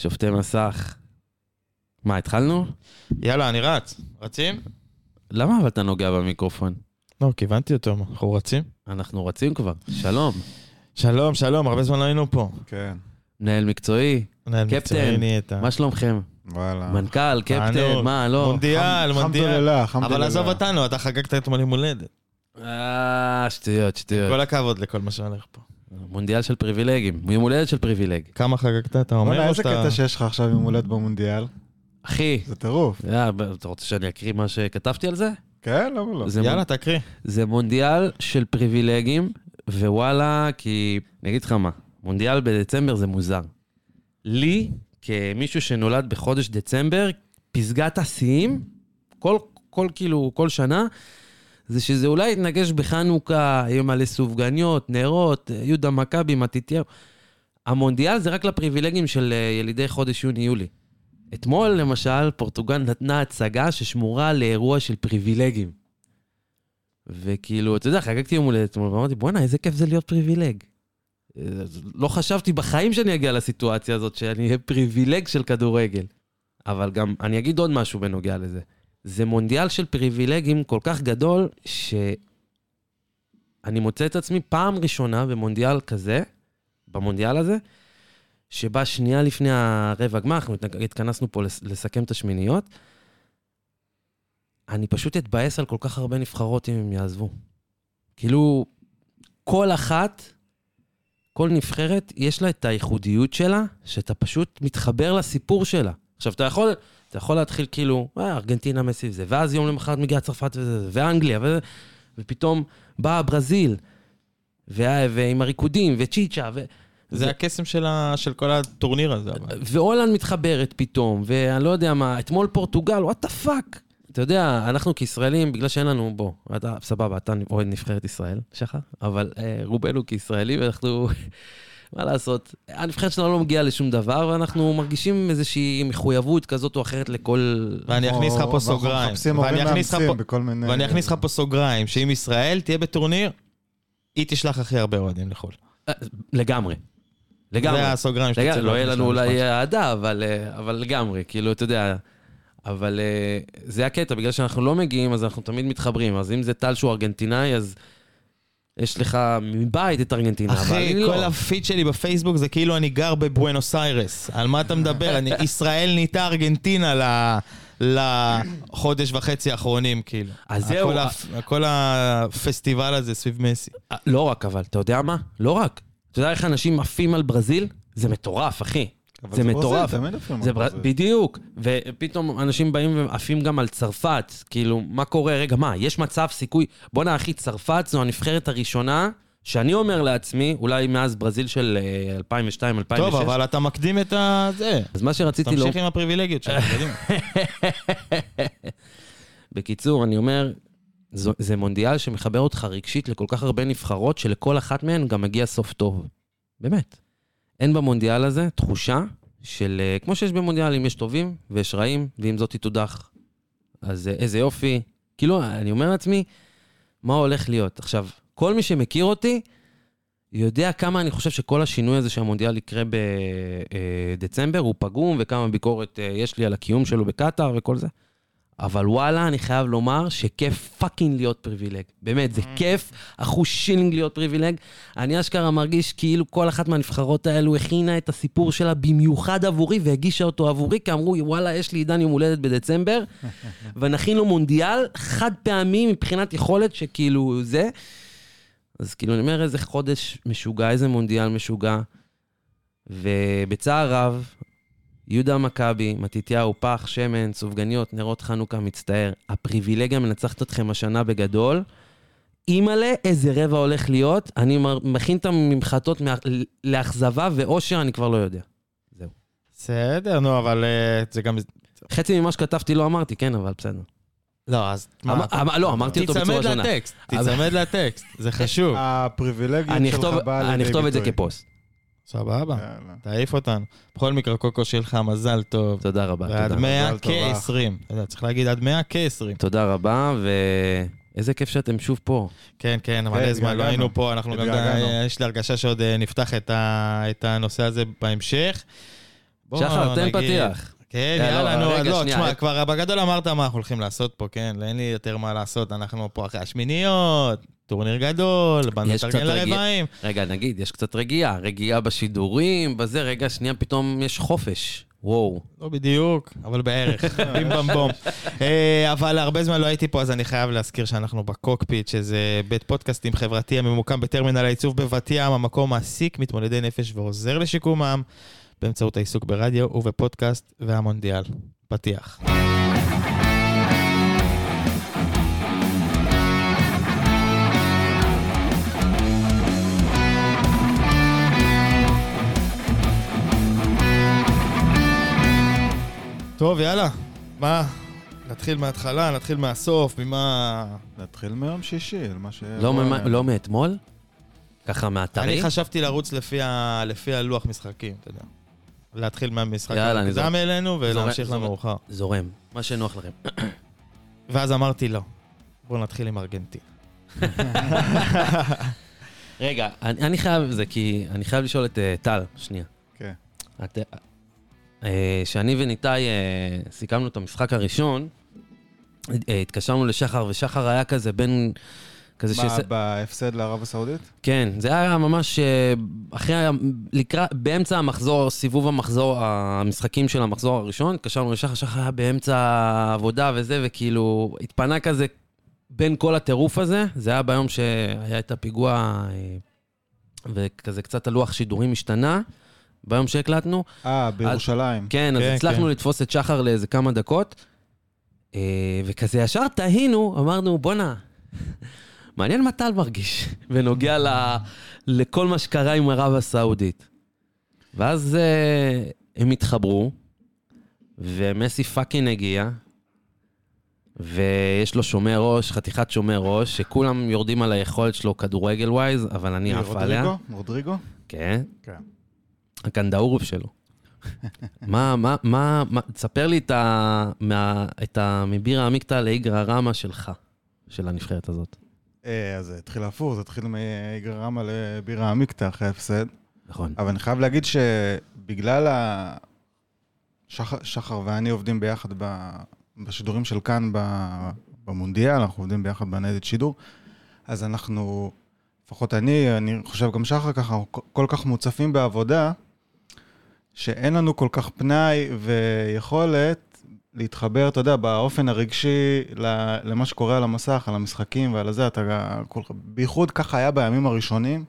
שופטי מסך. מה, התחלנו? יאללה, אני רץ. רצים? למה אבל אתה נוגע במיקרופון? לא, כיוונתי אותו, אנחנו רצים? אנחנו רצים כבר. שלום. שלום, שלום, הרבה זמן לא היינו פה. כן, מנהל מקצועי, מנהל קפטן, מקצועי נהיית. מה שלומכם? וואלה. מנכ"ל, קפטן. מה, לא? מונדיאל, מונדיאל. חמדוללה, חמדוללה. אבל עזוב אותנו, אתה חגגת אתמול יום הולדת. אה, שטויות, שטויות. כל הכבוד לכל מה שהולך פה. מונדיאל של פריבילגים, יום הולדת של פריבילג. כמה חגגת, אתה אומר? וואלה, איזה קטע שיש לך עכשיו יום הולדת במונדיאל? אחי, זה טירוף. אה, אתה רוצה שאני אקריא מה שכתבתי על זה? כן, למה לא? יאללה, תקריא. זה מונדיאל של פריבילגים, ווואלה, כי... אני אגיד לך מה, מונדיאל בדצמבר זה מוזר. לי, כמישהו שנולד בחודש דצמבר, פסגת השיאים, כל, כל כאילו, כל שנה, זה שזה אולי יתנגש בחנוכה, יהיה מלא סופגניות, נרות, יהודה מכבי, מתתיהו. המונדיאל זה רק לפריבילגים של אה, ילידי חודש יוני-יולי. אתמול, למשל, פורטוגל נתנה הצגה ששמורה לאירוע של פריבילגים. וכאילו, אתה יודע, חגגתי יום הולדת אתמול, ואמרתי, בואנה, איזה כיף זה להיות פריבילג. אה, לא חשבתי בחיים שאני אגיע לסיטואציה הזאת, שאני אהיה פריבילג של כדורגל. אבל גם, אני אגיד עוד משהו בנוגע לזה. זה מונדיאל של פריבילגים כל כך גדול, שאני מוצא את עצמי פעם ראשונה במונדיאל כזה, במונדיאל הזה, שבה שנייה לפני הרבע גמר, אנחנו התכנסנו פה לס- לסכם את השמיניות, אני פשוט אתבאס על כל כך הרבה נבחרות אם הם יעזבו. כאילו, כל אחת, כל נבחרת, יש לה את הייחודיות שלה, שאתה פשוט מתחבר לסיפור שלה. עכשיו, אתה יכול, אתה יכול להתחיל כאילו, אה, ארגנטינה מסי וזה, ואז יום למחרת מגיעה צרפת וזה, ואנגליה, וזה, ופתאום באה ברזיל, וה- ועם הריקודים, וצ'יצ'ה, ו... זה הקסם של ה- של כל הטורניר הזה. והולנד מתחברת פתאום, ואני לא יודע מה, אתמול פורטוגל, what the fuck. אתה יודע, אנחנו כישראלים, בגלל שאין לנו, בוא, אתה, סבבה, אתה אוהד נבחרת ישראל, שחר, אבל אה, רובנו כישראלים, אנחנו, מה לעשות, הנבחרת שלנו לא מגיעה לשום דבר, ואנחנו מרגישים איזושהי מחויבות כזאת או אחרת לכל... ואני אכניס לך פה סוגריים. ואני אכניס לך פה- בכל מיני... ואני אכניס לך פה סוגריים, שאם ישראל תהיה בטורניר, היא תשלח הכי הרבה אוהדים לחו"ל. אה, לגמרי. לגמרי. זה הסוגריים שאתה צריך לא יהיה לנו. אולי אהדה, אבל, אה, אבל לגמרי, כאילו, אתה יודע, אבל אה, זה הקטע, בגלל שאנחנו לא מגיעים, אז אנחנו תמיד מתחברים. אז אם זה טל שהוא ארגנטינאי, אז יש לך מבית את ארגנטינה, אבל אחי, אני כל לא. הפיד שלי בפייסבוק זה כאילו אני גר בבואנוס איירס. על מה אתה מדבר? אני- ישראל נהייתה ארגנטינה ל- לחודש וחצי האחרונים, כאילו. אז זהו, הכל הפ- כל הפסטיבל הזה סביב מסי. אה, לא רק, אבל, אתה יודע מה? לא רק. אתה יודע איך אנשים עפים על ברזיל? זה מטורף, אחי. זה מטורף. זה. בדיוק, ופתאום אנשים באים ועפים גם על צרפת, כאילו, מה קורה? רגע, מה, יש מצב, סיכוי? בואנה אחי, צרפת זו הנבחרת הראשונה, שאני אומר לעצמי, אולי מאז ברזיל של אה, 2002-2006, טוב, אבל אתה מקדים את ה... זה. אז מה שרציתי לא... תמשיך עם הפריבילגיות שלך. בקיצור, אני אומר, זו, זה מונדיאל שמחבר אותך רגשית לכל כך הרבה נבחרות, שלכל אחת מהן גם מגיע סוף טוב. באמת. אין במונדיאל הזה תחושה של, אה, כמו שיש במונדיאלים, יש טובים ויש רעים, ועם זאת היא תודח. אז אה, איזה יופי. כאילו, אני אומר לעצמי, מה הולך להיות? עכשיו, כל מי שמכיר אותי, יודע כמה אני חושב שכל השינוי הזה שהמונדיאל יקרה בדצמבר הוא פגום, וכמה ביקורת אה, יש לי על הקיום שלו בקטאר וכל זה. אבל וואלה, אני חייב לומר שכיף fucking להיות פריבילג. באמת, זה כיף, אחושילינג להיות פריבילג. אני אשכרה מרגיש כאילו כל אחת מהנבחרות האלו הכינה את הסיפור שלה במיוחד עבורי והגישה אותו עבורי, כי אמרו, וואלה, יש לי עידן יום הולדת בדצמבר, ונכין לו מונדיאל חד פעמי מבחינת יכולת שכאילו זה. אז כאילו, אני אומר, איזה חודש משוגע, איזה מונדיאל משוגע. ובצער רב, יהודה מכבי, מתתיהו, פח, שמן, סופגניות, נרות חנוכה, מצטער. הפריבילגיה מנצחת אתכם השנה בגדול. אימא'לה, איזה רבע הולך להיות. אני מכין את הממחטות מה- לאכזבה ואושר, אני כבר לא יודע. זהו. בסדר, נו, אבל אה, זה גם... חצי ממה שכתבתי לא אמרתי, כן, אבל בסדר. לא, אז... מה, אמר- אמר- לא, אמרתי אותו בצורה תיצמד שונה. לטקסט, תיצמד לטקסט, זה חשוב. הפריבילגיות אני שלך אכתוב- באה לידי אני אכתוב את זה ביטוי. כפוסט. סבבה. תעיף אותנו. בכל מקרה, קוקו שיהיה לך מזל טוב. תודה רבה, ועד תודה. 100 מזל טוב, אח. כ-20. אתה יודע, צריך להגיד עד 100 כ-20. תודה רבה, ואיזה כיף שאתם שוב פה. כן, כן, מלא זמן לא. היינו פה, אנחנו גם... התגעגענו. יש לי הרגשה שעוד אה, נפתח את הנושא הזה בהמשך. שחר, תן פתיח. כן, לא, יאללה, נו, לא, תשמע. כבר בגדול אמרת מה אנחנו הולכים לעשות פה, כן? אין לי יותר מה לעשות, אנחנו פה אחרי השמיניות, טורניר גדול, באנו רגיע- לרבעים. רגע, נגיד, יש קצת רגיעה. רגיעה בשידורים, בזה, רגע, שנייה, פתאום יש חופש. וואו. לא בדיוק, אבל בערך, בים במבום. אה, אבל הרבה זמן לא הייתי פה, אז אני חייב להזכיר שאנחנו בקוקפיט, שזה בית פודקאסטים חברתי הממוקם בטרמינל העיצוב בבת ים, המקום מעסיק מתמודדי נפש ועוזר לשיקומם, באמצעות העיסוק ברדיו ובפודקאסט והמונדיאל. פתיח. טוב, יאללה. מה? נתחיל מההתחלה, נתחיל מהסוף, ממה... נתחיל מיום שישי, על מה ש... לא ממה- לא מאתמול? ככה מהאתרים? אני חשבתי לרוץ לפי, ה... לפי הלוח משחקים, אתה יודע. להתחיל מהמשחק המוקדם. אלינו ולהמשיך. למאוחר. זורם. מה שנוח לכם. ואז אמרתי לא. בואו נתחיל עם ארגנטינה. רגע, אני אני חייב זה, כי אני חייב לשאול את אה, טל, שנייה. כן. את, אה, שאני וניתאי אה, סיכמנו את המשחק הראשון, אה, התקשרנו לשחר, ושחר היה כזה בין... כזה מה, שעשה- בהפסד לערב הסעודית? כן, זה היה ממש אה, אחרי, לקראת, באמצע המחזור, סיבוב המחזור, המשחקים של המחזור הראשון, התקשרנו לשחר, שחר היה באמצע העבודה וזה, וכאילו התפנה כזה בין כל הטירוף הזה, זה היה ביום שהיה את הפיגוע, אה, וכזה קצת הלוח שידורים השתנה, ביום שהקלטנו. אה, בירושלים. כן, אז כן, הצלחנו כן. לתפוס את שחר לאיזה כמה דקות, אה, וכזה ישר תהינו, אמרנו, בואנה, מעניין מה טל מרגיש בנוגע ל, לכל מה שקרה עם ערב הסעודית. ואז אה, הם התחברו, ומסי fucking הגיע, ויש לו שומר ראש, חתיכת שומר ראש, שכולם יורדים על היכולת שלו כדורגל wise, אבל אני עף עליה. רודריגו? רודריגו? כן. כן. הקנדאורוב שלו. מה, מה, מה, מה, תספר לי את ה... מה, את ה... מבירה עמיקתא לאיגרא רמא שלך, של הנבחרת הזאת. אה, אז זה התחיל הפוך, זה התחיל רמא לבירה עמיקתא אחרי ההפסד. נכון. אבל אני חייב להגיד שבגלל ה... שחר, שחר ואני עובדים ביחד ב... בשידורים של כאן. במונדיאל, אנחנו עובדים ביחד בניידת שידור, אז אנחנו, לפחות אני, אני חושב גם שחר ככה, כל כך מוצפים בעבודה, שאין לנו כל כך פנאי ויכולת להתחבר, אתה יודע, באופן הרגשי למה שקורה על המסך, על המשחקים ועל זה, אתה... כל- בייחוד ככה היה בימים הראשונים.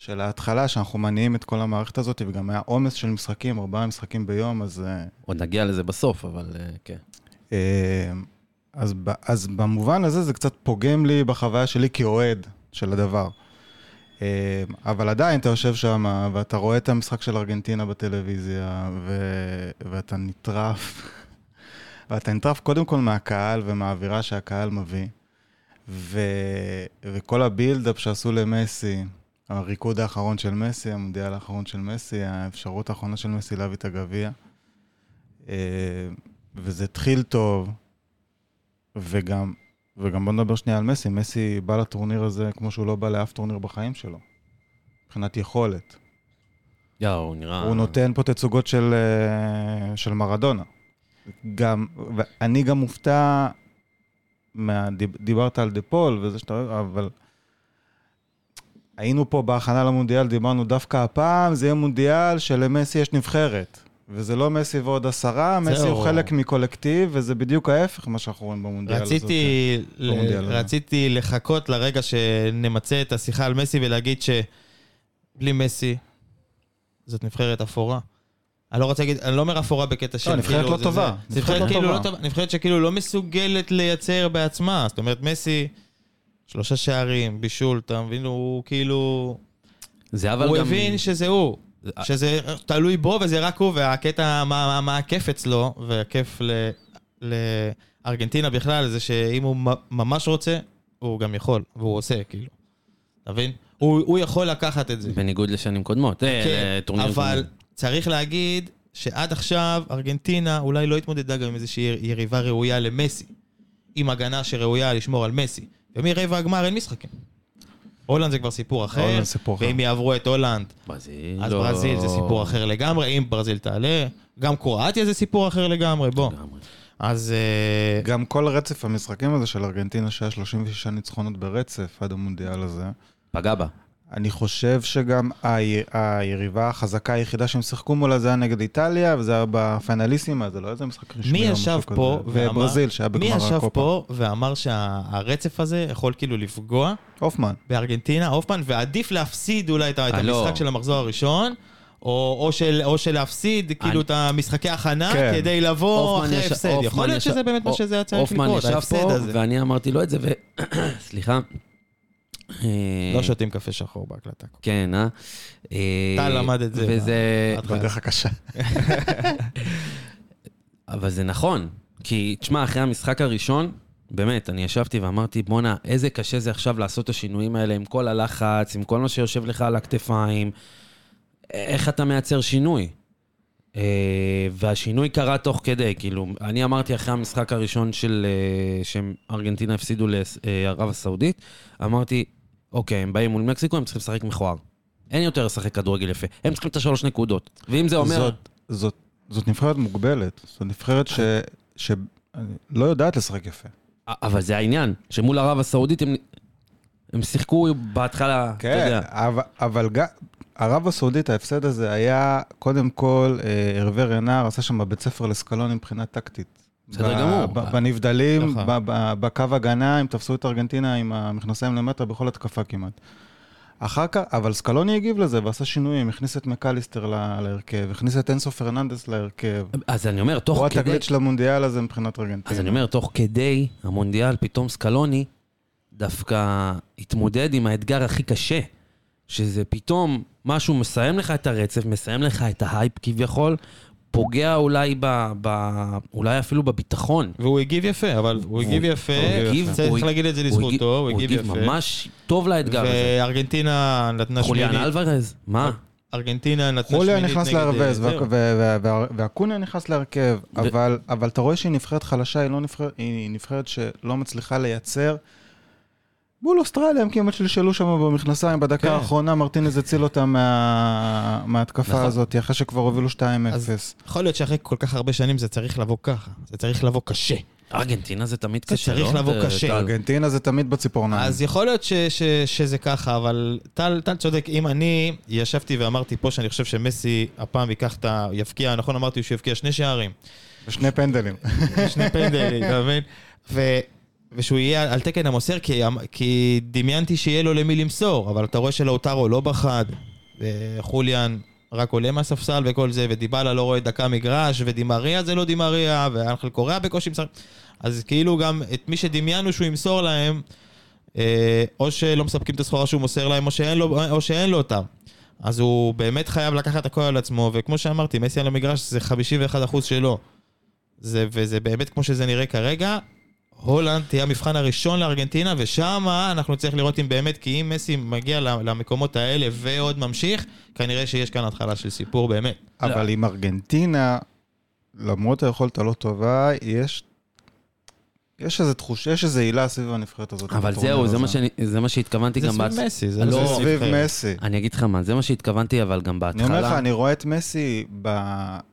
של ההתחלה, שאנחנו מניעים את כל המערכת הזאת, וגם היה עומס של משחקים, ארבעה משחקים ביום, אז, אה, עוד נגיע לזה בסוף, אבל אה, כן. אה, אז, אז במובן הזה זה קצת פוגם לי בחוויה שלי כאוהד של הדבר. אבל עדיין אתה יושב שם, ואתה רואה את המשחק של ארגנטינה בטלוויזיה, ו... ואתה נטרף. ואתה נטרף קודם כל מהקהל ומהאווירה שהקהל מביא. ו... וכל הבילדאפ שעשו למסי, הריקוד האחרון של מסי, המונדיאל האחרון של מסי, האפשרות האחרונה של מסי להביא את הגביע. אה, וזה התחיל טוב, וגם, וגם בוא נדבר שנייה על מסי, מסי בא לטורניר הזה כמו שהוא לא בא לאף טורניר בחיים שלו, מבחינת יכולת. יאו, הוא נראה... הוא נותן פה תצוגות של, אה, של מרדונה. גם, ואני גם מופתע, מה, דיב, דיברת על דה פול וזה שאתה אוהב, אבל היינו פה בהכנה למונדיאל, דיברנו דווקא הפעם, זה יהיה מונדיאל שלמסי יש נבחרת. וזה לא מסי ועוד עשרה, מסי. הוא חלק מקולקטיב, וזה בדיוק ההפך ממה שאנחנו רואים במונדיאל הזה. רציתי, ל- במונדיאל הזה. רציתי לחכות לרגע שנמצה את השיחה על מסי ולהגיד שבלי מסי, זאת נבחרת אפורה. אני לא רוצה להגיד, אני לא אומר אפורה בקטע של... נבחרת כאילו, לא נבחרת לא כאילו לא טובה. נבחרת שכאילו לא מסוגלת לייצר בעצמה. זאת אומרת, מסי, שלושה שערים, בישול, אתה מבין? הוא כאילו... זה אבל הוא גם... הבין שזה הוא. זה- שזה תלוי בו וזה רק הוא, והקטע, מה, הכיף אצלו, והכיף ל, לארגנטינה בכלל, זה שאם הוא מ- ממש רוצה, הוא גם יכול, והוא עושה, כאילו. אתה מבין? הוא, הוא יכול לקחת את זה. בניגוד לשנים קודמות. אה, כן, אבל. צריך להגיד שעד עכשיו ארגנטינה אולי לא התמודדה גם עם איזושהי יריבה ראויה למסי, עם הגנה שראויה לשמור על מסי. ומרבע הגמר אין משחקים. הולנד זה כבר סיפור אחר, הולנד סיפור אחר. ואם יעברו את הולנד, ברזיל, אז לא. ברזיל זה סיפור אחר לגמרי, אם ברזיל תעלה, גם קרואטיה זה סיפור אחר לגמרי, בוא. לגמרי. אז אה, גם כל רצף המשחקים הזה של ארגנטינה, שהיה 36 ניצחונות ברצף עד המונדיאל הזה, פגע בה. אני חושב שגם ה- היריבה החזקה היחידה שהם שיחקו מולה זה היה נגד איטליה, וזה היה בפיינליסימה, זה לא איזה משחק רשמי. מי או ישב משהו פה כזה. ואמר... וברזיל, שהיה מי בגמר ישב הקופה. פה ואמר שהרצף הזה יכול כאילו לפגוע הופמן. בארגנטינה, הופמן, ועדיף להפסיד אולי את את אה, לא. המשחק של המחזור הראשון, או, או, של, או של להפסיד כאילו אני- את המשחקי הכנה כן. כדי לבוא הופמן אחרי ישב- הפסד. הופמן יכול להיות ישב- שזה באמת מה שזה היה צריך הופמן לקרות, ישב ההפסד פה, הזה. ואני אמרתי לו את זה, ו... סליחה. אה, לא שותים קפה שחור בהקלטה. כן, אה? אה? טל למד את זה וזה... בהתחלה. בדרך הקשה. אבל זה נכון, כי תשמע, אחרי המשחק הראשון, באמת, אני ישבתי ואמרתי, בואנה, איזה קשה זה עכשיו לעשות את השינויים האלה עם כל הלחץ, עם כל מה שיושב לך על הכתפיים. איך אתה מייצר שינוי? אה, והשינוי קרה תוך כדי, כאילו, אני אמרתי אחרי המשחק הראשון של... אה, שהם ארגנטינה הפסידו לערב הסעודית, אמרתי, אוקיי, הם באים מול מקסיקו, הם צריכים לשחק מכוער. אין יותר לשחק כדורגל יפה. הם צריכים את השלוש נקודות. ואם זה אומר... זאת, זאת, זאת נבחרת מוגבלת. זאת נבחרת ש, שלא יודעת לשחק יפה. אבל זה העניין, שמול ערב הסעודית הם, הם שיחקו בהתחלה, אתה כן, יודע. אבל, אבל גם... ערב הסעודית, ההפסד הזה היה, קודם כל, אה, הרווה רנר עשה שם בית ספר לסקלון מבחינה טקטית. בסדר גמור. בנבדלים, נכון. בקו הגנה, הם תפסו את ארגנטינה עם המכנסיים למטה בכל התקפה כמעט. אחר כך, אבל סקלוני הגיב לזה ועשה שינויים, הכניס את מקליסטר להרכב, הכניס את אנסו פרננדס להרכב. אז אני אומר, תוך הוא כדי... התגלית של המונדיאל הזה מבחינת ארגנטינה. אז אני אומר, תוך כדי המונדיאל, פתאום סקלוני דווקא התמודד עם האתגר הכי קשה, שזה פתאום משהו מסיים לך את הרצף, מסיים לך את ההייפ כביכול, פוגע אולי ב... ב אולי אפילו בביטחון. והוא הגיב יפה, אבל הוא הגיב יפה, הוא הגיב- צריך הוא- להגיד את זה הוא הגיב- לזכותו, הוא הגיב יפה. ממש טוב לאתגר הזה. וארגנטינה נתנה חוליאן שמינית, אלוורז, מה? ארגנטינה נתנה שמינית נכנס נגד, אה, להרבז, זהו. ואקוניה נכנס להרכב, אבל אבל אתה רואה שהיא נבחרת חלשה, היא לא היא נבחרת שלא מצליחה לייצר. מול אוסטרליה הם כמעט שלשלו שם במכנסיים, בדקה כן. האחרונה מרטינז הציל אותם מה- מההתקפה נכון. הזאת, אחרי שכבר הובילו 2-0. יכול להיות שאחרי כל כך הרבה שנים זה צריך לבוא ככה, זה צריך לבוא קשה. ארגנטינה זה תמיד זה קשה, לא? צריך לבוא קשה. ארגנטינה זה תמיד בציפורניים. אז יכול להיות ש, ש, שזה ככה, אבל טל, טל צודק, אם אני ישבתי ואמרתי פה שאני חושב שמסי הפעם ייקח את ה... יבקיע, נכון אמרתי שהוא יבקיע שני שערים, ושני פנדלים. שני פנדלים, אתה מבין? ושהוא יהיה על תקן המוסר, כי, כי דמיינתי שיהיה לו למי למסור, אבל אתה רואה שלאוטרו לא בחד, וחוליאן רק עולה מהספסל וכל זה, ודיבלה לא רואה דקה מגרש, ודימריה זה לא דימריה, ואנחל קוריאה בקושי משחק. אז כאילו גם את מי שדמיינו שהוא ימסור להם, אה, או שלא מספקים את הסחורה שהוא מוסר להם, או שאין לו, או שאין לו אותם. אז הוא באמת חייב לקחת הכל על עצמו, וכמו שאמרתי, מסי על המגרש זה 51% שלו. זה, וזה באמת כמו שזה נראה כרגע. הולנד תהיה המבחן הראשון לארגנטינה, ושם אנחנו נצטרך לראות אם באמת, כי אם מסי מגיע למקומות האלה ועוד ממשיך, כנראה שיש כאן התחלה של סיפור באמת. אבל עם ארגנטינה, למרות היכולת הלא טובה, יש... יש איזה תחושה, יש איזה עילה סביב הנבחרת הזאת. אבל זהו, זה. מה שאני- זה מה שהתכוונתי זה גם סביב בהתחלה. מסי, זה לא, זה סביב סביב. מסי. אני אגיד לך מה, זה מה שהתכוונתי, אבל גם בהתחלה... אני אומר לך, אני רואה את מסי,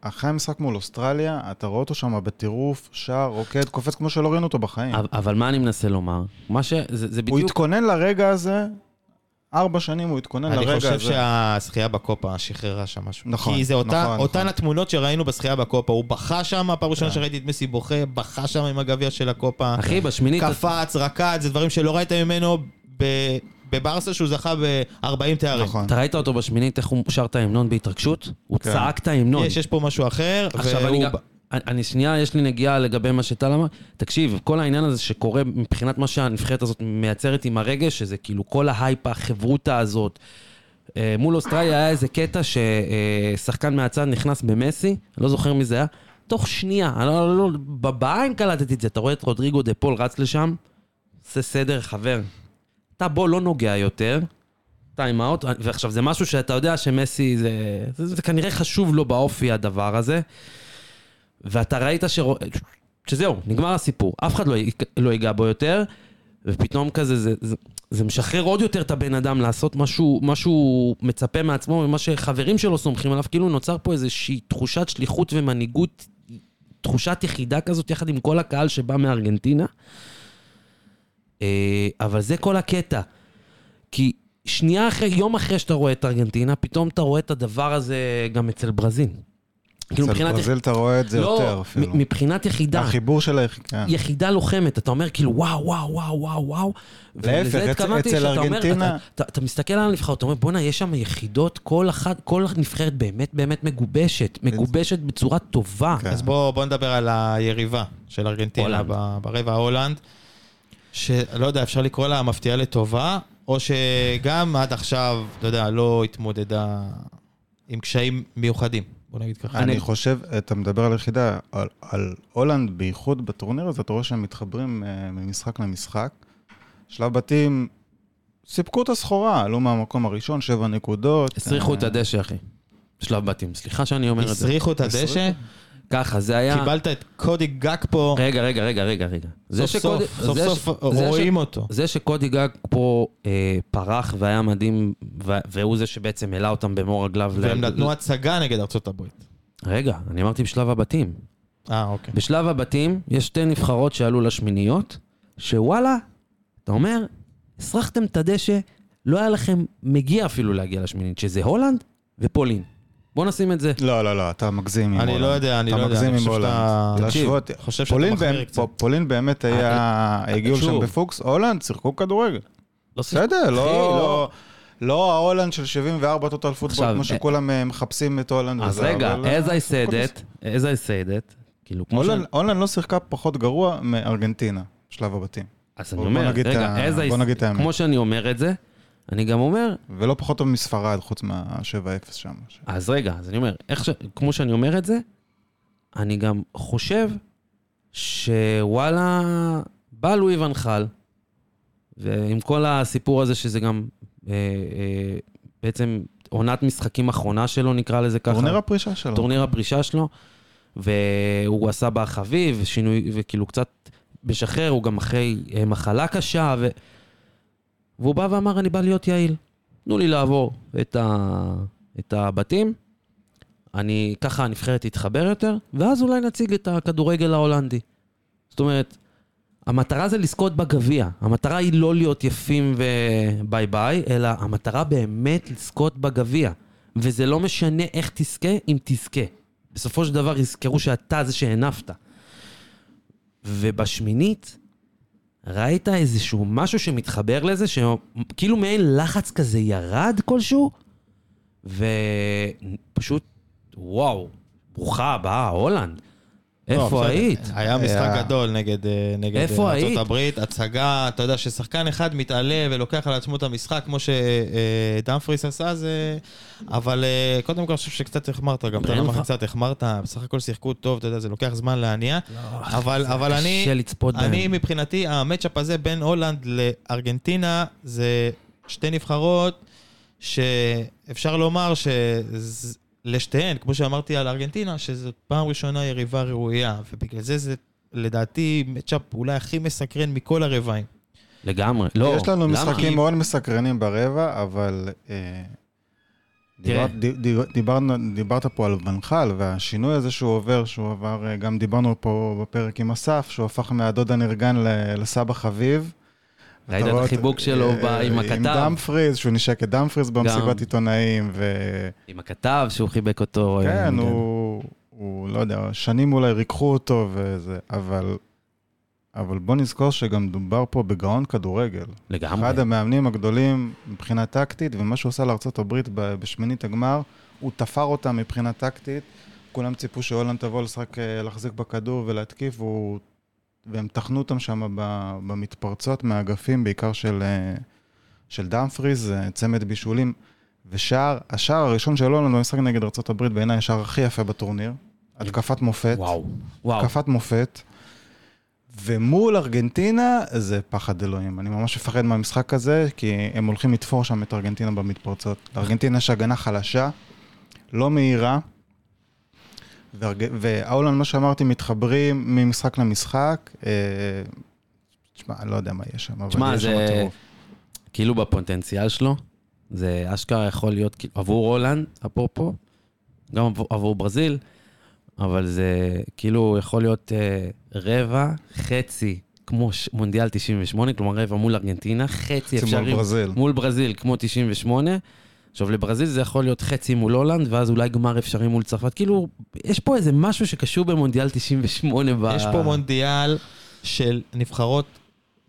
אחרי המשחק מול אוסטרליה, אתה רואה אותו שם בטירוף, שר, רוקד, קופץ כמו שלא ראינו אותו בחיים. אבל- אבל מה אני מנסה לומר? מה ש... זה זה הוא בדיוק... התכונן לרגע הזה, ארבע שנים הוא התכונן אני לרגע הזה. חושב שהזכייה בקופה שחררה שם משהו. נכון, כי זה אותה, נכון, אותן נכון. התמונות שראינו בזכייה בקופה. הוא בכה שם, פעם ראשונה כן. שראיתי את מסי בוכה, בכה שם עם הגביע של הקופה. אחי, בשמינית... קפץ, רקד, זה דברים שלא ראית ממנו ב- בברסה שהוא זכה ב-40 תארים. נכון. אתה ראית אותו בשמינית, איך הוא שר את ההמנון בהתרגשות? הוא כן. צעק את ההמנון. יש, יש פה משהו אחר, עכשיו והוא אני גם... אני, שנייה, יש לי נגיעה לגבי מה שטל אמר. תקשיב, כל העניין הזה שקורה מבחינת מה שהנבחרת הזאת מייצרת עם הרגש, שזה כאילו כל ההייפ, החברותה הזאת. אה, מול אוסטרליה היה איזה קטע ששחקן מהצד נכנס במסי, אני לא זוכר מי זה היה, תוך שנייה, אני לא, לא, לא, בעין קלטתי את זה, אתה רואה את רודריגו דה פול רץ לשם, עושה סדר, חבר. אתה בוא לא נוגע יותר, time out, ועכשיו זה משהו שאתה יודע שמסי זה, זה, זה כנראה חשוב לו באופי הדבר הזה. ואתה ראית ש... שזהו, נגמר הסיפור, אף אחד לא, לא ייגע בו יותר, ופתאום כזה, זה, זה, זה משחרר עוד יותר את הבן אדם לעשות משהו, משהו מצפה מעצמו, ומה שחברים שלו סומכים עליו, כאילו נוצר פה איזושהי תחושת שליחות ומנהיגות, תחושת יחידה כזאת, יחד עם כל הקהל שבא מארגנטינה. אה, אבל זה כל הקטע. כי שנייה אחרי, יום אחרי שאתה רואה את ארגנטינה, פתאום אתה רואה את הדבר הזה גם אצל ברזיל. כאילו אצל מבחינת... ברזיל אתה רואה את זה לא, יותר אפילו. מבחינת יחידה. החיבור של היחידה. יחידה לוחמת, אתה אומר כאילו וואו, וואו, וואו, וואו, וואו. להפך, ולזה אצ- התכוונתי אצל שאתה אומר, ארגנטינה- אתה, אתה, אתה מסתכל על הנבחרת, אתה אומר בואנה, יש שם יחידות, כל אחת, כל נבחרת באמת באמת מגובשת, מגובשת בצורה טובה. כן. אז בואו בוא נדבר על היריבה של ארגנטינה ברבע ההולנד, שלא יודע, אפשר לקרוא לה מפתיעה לטובה, או שגם עד עכשיו, אתה יודע, לא התמודדה עם קשיים מיוחדים, בוא נגיד ככה. אני חושב, אתה מדבר על יחידה, על, על הולנד בייחוד בטורניר הזה, אתה רואה שהם מתחברים uh, ממשחק למשחק. שלב בתים, סיפקו את הסחורה, עלו מהמקום הראשון, שבע נקודות. הסריחו אה, את הדשא, אחי. שלב בתים. סליחה שאני אומר את זה. הסריחו את הדשא. ככה, זה היה... קיבלת את קודי גג פה, רגע, רגע, רגע, רגע, רגע. סוף שקודי- סוף, סוף סוף ש- זה ש- רואים אותו. זה שקודי גג פה אה, פרח והיה מדהים, ו- והוא זה שבעצם העלה אותם במור רגליו. ל- והם נתנו הצגה נגד הברית. רגע, אני אמרתי בשלב הבתים. אה, אוקיי. בשלב הבתים יש שתי נבחרות שעלו לשמיניות, שוואלה, אתה אומר, הסרחתם את הדשא, לא היה לכם מגיע אפילו להגיע לשמינית, שזה הולנד ופולין. בוא נשים את זה. לא, לא, לא, אתה מגזים עם אני הולנד. לא יודע, אני לא אתה יודע, מגזים אני עם הולנד. להשוות- חושב שאתה פולין מחמיר באמת- קצת. פולין באמת היה, הגיעו שוב. שם בפוקס, הולנד שיחקו כדורגל. לא. בסדר, אחי, לא... לא ההולנד של 74 total football, כמו אה, שכולם אה, מחפשים את הולנד אז רגע, אה, as I said it, as I said it, כאילו, כמו ש... הולנד- לא שיחקה פחות גרוע מארגנטינה, שלב הבתים. אז אני אומר, רגע, as I- בוא נגיד את האמת. כמו שאני אומר את זה, אני גם אומר, ולא פחות טוב מספרד, חוץ מה-7-0 שם. אז רגע, אז אני אומר, ש... כמו שאני אומר את זה, אני גם חושב שוואלה, בא לואי ונחל, ועם כל הסיפור הזה שזה גם אה, אה, בעצם עונת משחקים אחרונה שלו, נקרא לזה ככה. טורניר הפרישה שלו. טורניר הפרישה שלו, והוא עשה בה חביב, שינוי, וכאילו קצת משחרר, הוא גם אחרי אה, מחלה קשה, ו... והוא בא ואמר, אני בא להיות יעיל. תנו לי לעבור את, ה... את הבתים, אני, ככה הנבחרת תתחבר יותר, ואז אולי נציג את הכדורגל ההולנדי. זאת אומרת, המטרה זה לזכות בגביע. המטרה היא לא להיות יפים ו bye bye, אלא המטרה באמת לזכות בגביע. וזה לא משנה איך תזכה, אם תזכה. בסופו של דבר יזכרו שאתה זה שהנפת. ובשמינית, ראית איזשהו משהו שמתחבר לזה, שכאילו מעין לחץ כזה ירד כלשהו, ופשוט, וואו, ברוכה הבאה, הולנד. לא, איפה בסדר. היית? היה משחק היה- גדול נגד, אה, נגד אה, הברית, הצגה, אתה יודע, ששחקן אחד מתעלה ולוקח על עצמו את המשחק, כמו שדמפריס עשה, זה... אבל אה, קודם כל אני חושב שקצת החמרת, גם אתה אמרת קצת החמרת, בסך הכל שיחקו טוב, אתה יודע, זה לוקח זמן להניע. אבל, אבל אני. אני מבחינתי, המצ'אפ הזה בין הולנד לארגנטינה, זה שתי נבחרות שאפשר לומר שלשתיהן, כמו שאמרתי על ארגנטינה, שזו פעם ראשונה יריבה ראויה, ובגלל זה זה לדעתי מצ'אפ אולי הכי מסקרן מכל הרבעים. לגמרי. לא, יש לנו למה? משחקים מאוד מסקרנים ברבע, אבל... אה, תראה. דיבר- דיברנו, דיברת פה על ונחל, והשינוי הזה שהוא עובר, שהוא עבר, אה, גם דיברנו פה בפרק עם אסף, שהוא הפך מהדוד הנרגן לסבא חביב. ראית את החיבוק שלו ב- אה, עם עם הכתב? דמפריז, שהוא נשק את דמפריז במסיבת עיתונאים. עם הכתב שהוא חיבק אותו. כן, אה, הוא, הוא, לא יודע, שנים אולי ריככו אותו וזה, אבל, אבל בוא נזכור שגם דובר פה בגאון כדורגל. לגמרי. אחד המאמנים הגדולים מבחינה טקטית, ומה שהוא עשה לארה"ב בשמינית הגמר, הוא תפר אותה מבחינה טקטית. כולם ציפו שהולנד תבוא לשחק, אה, להחזיק בכדור ולהתקיף, והוא, והם טחנו אותם שם במתפרצות מהאגפים, בעיקר של, אה, של דמפריז, אה, צמד בישולים. ושער, השער הראשון של הולנד במשחק נגד ארה"ב בעיניי השער הכי יפה בטורניר. התקפת מופת. וואו, וואו. התקפת מופת. ומול ארגנטינה זה פחד אלוהים. אני ממש מפחד מהמשחק הזה, כי הם הולכים לתפור שם את ארגנטינה במתפרצות. לארגנטינה יש הגנה חלשה, לא מהירה, וההולנד, מה שאמרתי, מתחברים ממשחק למשחק. אה, תשמע, אני לא יודע מה יהיה שם, אבל תשמע, יהיה שם זה טירוף. כאילו בפוטנציאל שלו, זה אשכרה יכול להיות כאילו- עבור הולנד, אפרופו, גם עבור- עבור ברזיל, אבל זה כאילו יכול להיות אה, רבע, חצי, כמו ש- מונדיאל 98, כלומר רבע מול ארגנטינה, חצי אפשרי מול ברזיל. מול ברזיל, כמו 98. עכשיו, לברזיל זה יכול להיות חצי מול הולנד, ואז אולי גמר אפשרי מול צרפת. כאילו, יש פה איזה משהו שקשור במונדיאל 98 ב... יש פה מונדיאל של נבחרות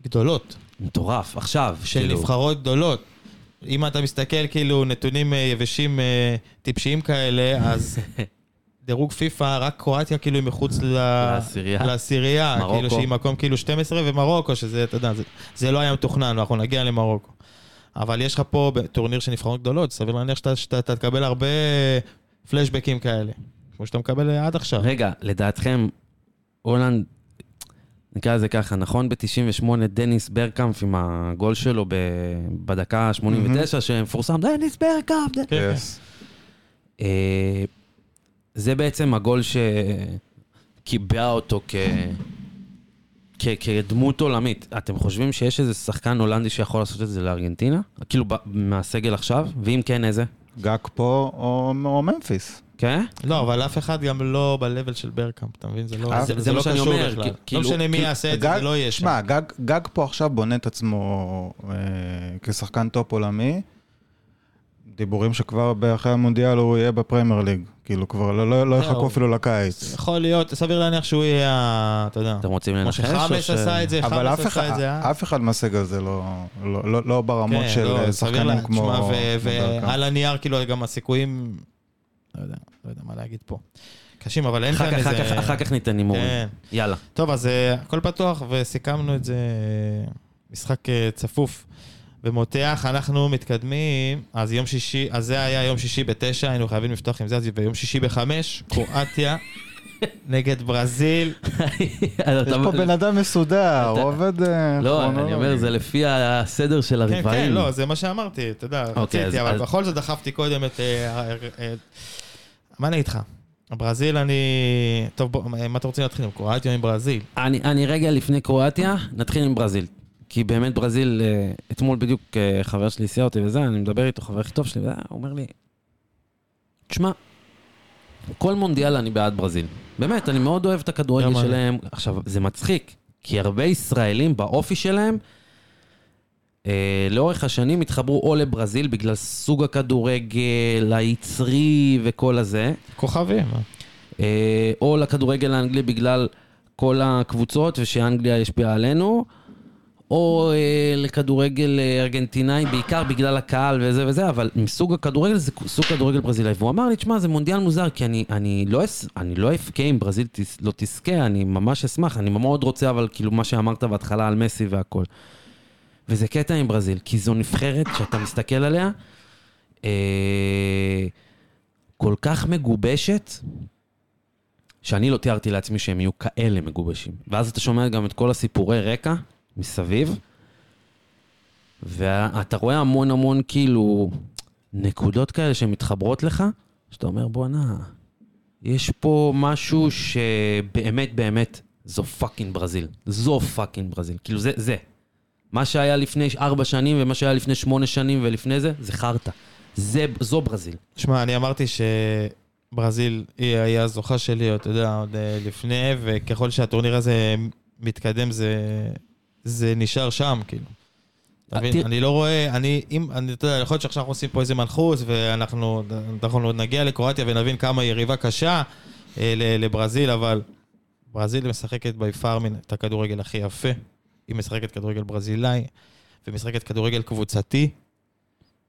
גדולות. מטורף, עכשיו. של כאילו. נבחרות גדולות. אם אתה מסתכל כאילו נתונים אה, יבשים אה, טיפשיים כאלה, אז דירוג פיפא, רק קרואטיה כאילו היא מחוץ. לעשירייה. לעשירייה, מרוקו. כאילו שהיא מקום כאילו 12, ומרוקו, שזה, אתה יודע, זה, זה לא היה מתוכנן, אנחנו נגיע למרוקו. אבל יש לך פה טורניר של נבחרות גדולות, סביר להניח שאתה, שאתה, שאתה תקבל הרבה פלשבקים כאלה, כמו שאתה מקבל עד עכשיו. רגע, לדעתכם, הולנד, נקרא לזה ככה, נכון ב-98 דניס ברקאמפ עם הגול שלו ב- בדקה ה-89, שמפורסם, דניס ברקאמפ. ד-" כן, Yes. אה, זה בעצם הגול שקיבע אותו כ... כ- כדמות עולמית. אתם חושבים שיש איזה שחקן הולנדי שיכול לעשות את זה לארגנטינה? כאילו ב- מהסגל עכשיו? ואם כן, איזה? גג פה או או ממפיס. כן? לא, אבל אף אחד גם לא ב-level של ברקאמפ, אתה מבין? זה לא, זה, זה זה לא קשור אומר, בכלל. לא כאילו- משנה מי כאילו- יעשה את זה, זה לא יהיה שם. שמע, גאק- גאקפו עכשיו בונה את עצמו אה, כשחקן טופ עולמי. דיבורים שכבר אחרי המונדיאל הוא יהיה בפרמייר ליג. כאילו כבר לא- לא לא. יחכו אפילו לקיץ. יכול להיות, סביר להניח שהוא יהיה, אתה יודע, אתם רוצים כמו לנחש? או שחאמס ש- עשה את זה, אבל חאמס עשה אחד, את זה, אה? אף אחד מהסגל הזה לא, לא, לא, לא ברמות כן, של לא, אה, שחקנים לה- כמו... כמו. ועל הנייר, כאילו, גם הסיכויים, לא יודע, לא יודע מה להגיד פה. קשים, אבל אין כאן איזה... אחר כך, אחר כך ניתן הימורים. כן. יאללה. טוב, אז אה, הכל פתוח, וסיכמנו את זה, משחק צפוף ומותח. אנחנו מתקדמים, אז יום שישי, אז זה היה יום שישי בתשע, היינו חייבים לפתוח עם זה, אז ביום שישי בחמש, קרואטיה נגד ברזיל. יש פה בן אדם מסודר, הוא עובד... אה, לא, אני. אומר, זה לפי הסדר של כן, הרבעים. כן, לא, זה מה שאמרתי, אתה יודע, אוקיי, רציתי, אבל בכל זאת דחפתי קודם את... אה, מה אני אגיד לך? ברזיל אני... טוב, מה אתה רוצה להתחיל עם קרואטיה או עם ברזיל? אני, אני רגע לפני קרואטיה, נתחיל עם ברזיל. כי באמת ברזיל, אה, אתמול בדיוק אה, חבר שלי סיע אותי וזה, אני מדבר איתו, חבר הכי טוב שלי, וזה, הוא אומר לי, תשמע, כל מונדיאל אני בעד ברזיל. באמת, אני מאוד אוהב את הכדורגל. שלהם. עכשיו, זה מצחיק, כי הרבה ישראלים באופי שלהם, אה, לאורך השנים התחברו או לברזיל בגלל סוג הכדורגל, היצרי וכל הזה, כוכבים. אה. אה, או לכדורגל האנגלי בגלל כל הקבוצות ושאנגליה השפיעה עלינו, או אה, לכדורגל אה, ארגנטינאי, בעיקר בגלל הקהל וזה וזה, אבל מסוג הכדורגל זה סוג כדורגל ברזילאי. והוא אמר לי, תשמע, זה מונדיאל מוזר, כי אני, אני, לא, אני לא אבכה אם ברזיל תס, לא תזכה, אני ממש אשמח, אני מאוד רוצה, אבל כאילו מה שאמרת בהתחלה על מסי והכל. וזה קטע עם ברזיל, כי זו נבחרת שאתה מסתכל עליה, אה, כל כך מגובשת, שאני לא תיארתי לעצמי שהם יהיו כאלה מגובשים. ואז אתה שומע גם את כל הסיפורי רקע מסביב, ואתה רואה המון המון כאילו נקודות כאלה שמתחברות לך, שאתה אומר בואנה, יש פה משהו שבאמת באמת זו fucking ברזיל. זו fucking ברזיל. כאילו זה, זה. מה שהיה לפני ארבע שנים ומה שהיה לפני שמונה שנים ולפני זה, זה חרטא. זה, זו ברזיל. שמע, אני אמרתי שברזיל היא היא הזוכה שלי, אתה יודע, עוד אה, לפני, וככל שהטורניר הזה מתקדם, זה, זה נשאר שם, כאילו. תראה- אני לא רואה, אני, אם, אני, אתה יודע, יכול להיות שעכשיו אנחנו עושים פה איזה מנחוס, ואנחנו אנחנו עוד נגיע לקרואטיה ונבין כמה יריבה קשה אה, לברזיל, אבל ברזיל משחקת ביפאר את הכדורגל הכי יפה. היא משחקת כדורגל ברזילאי, ומשחקת כדורגל קבוצתי,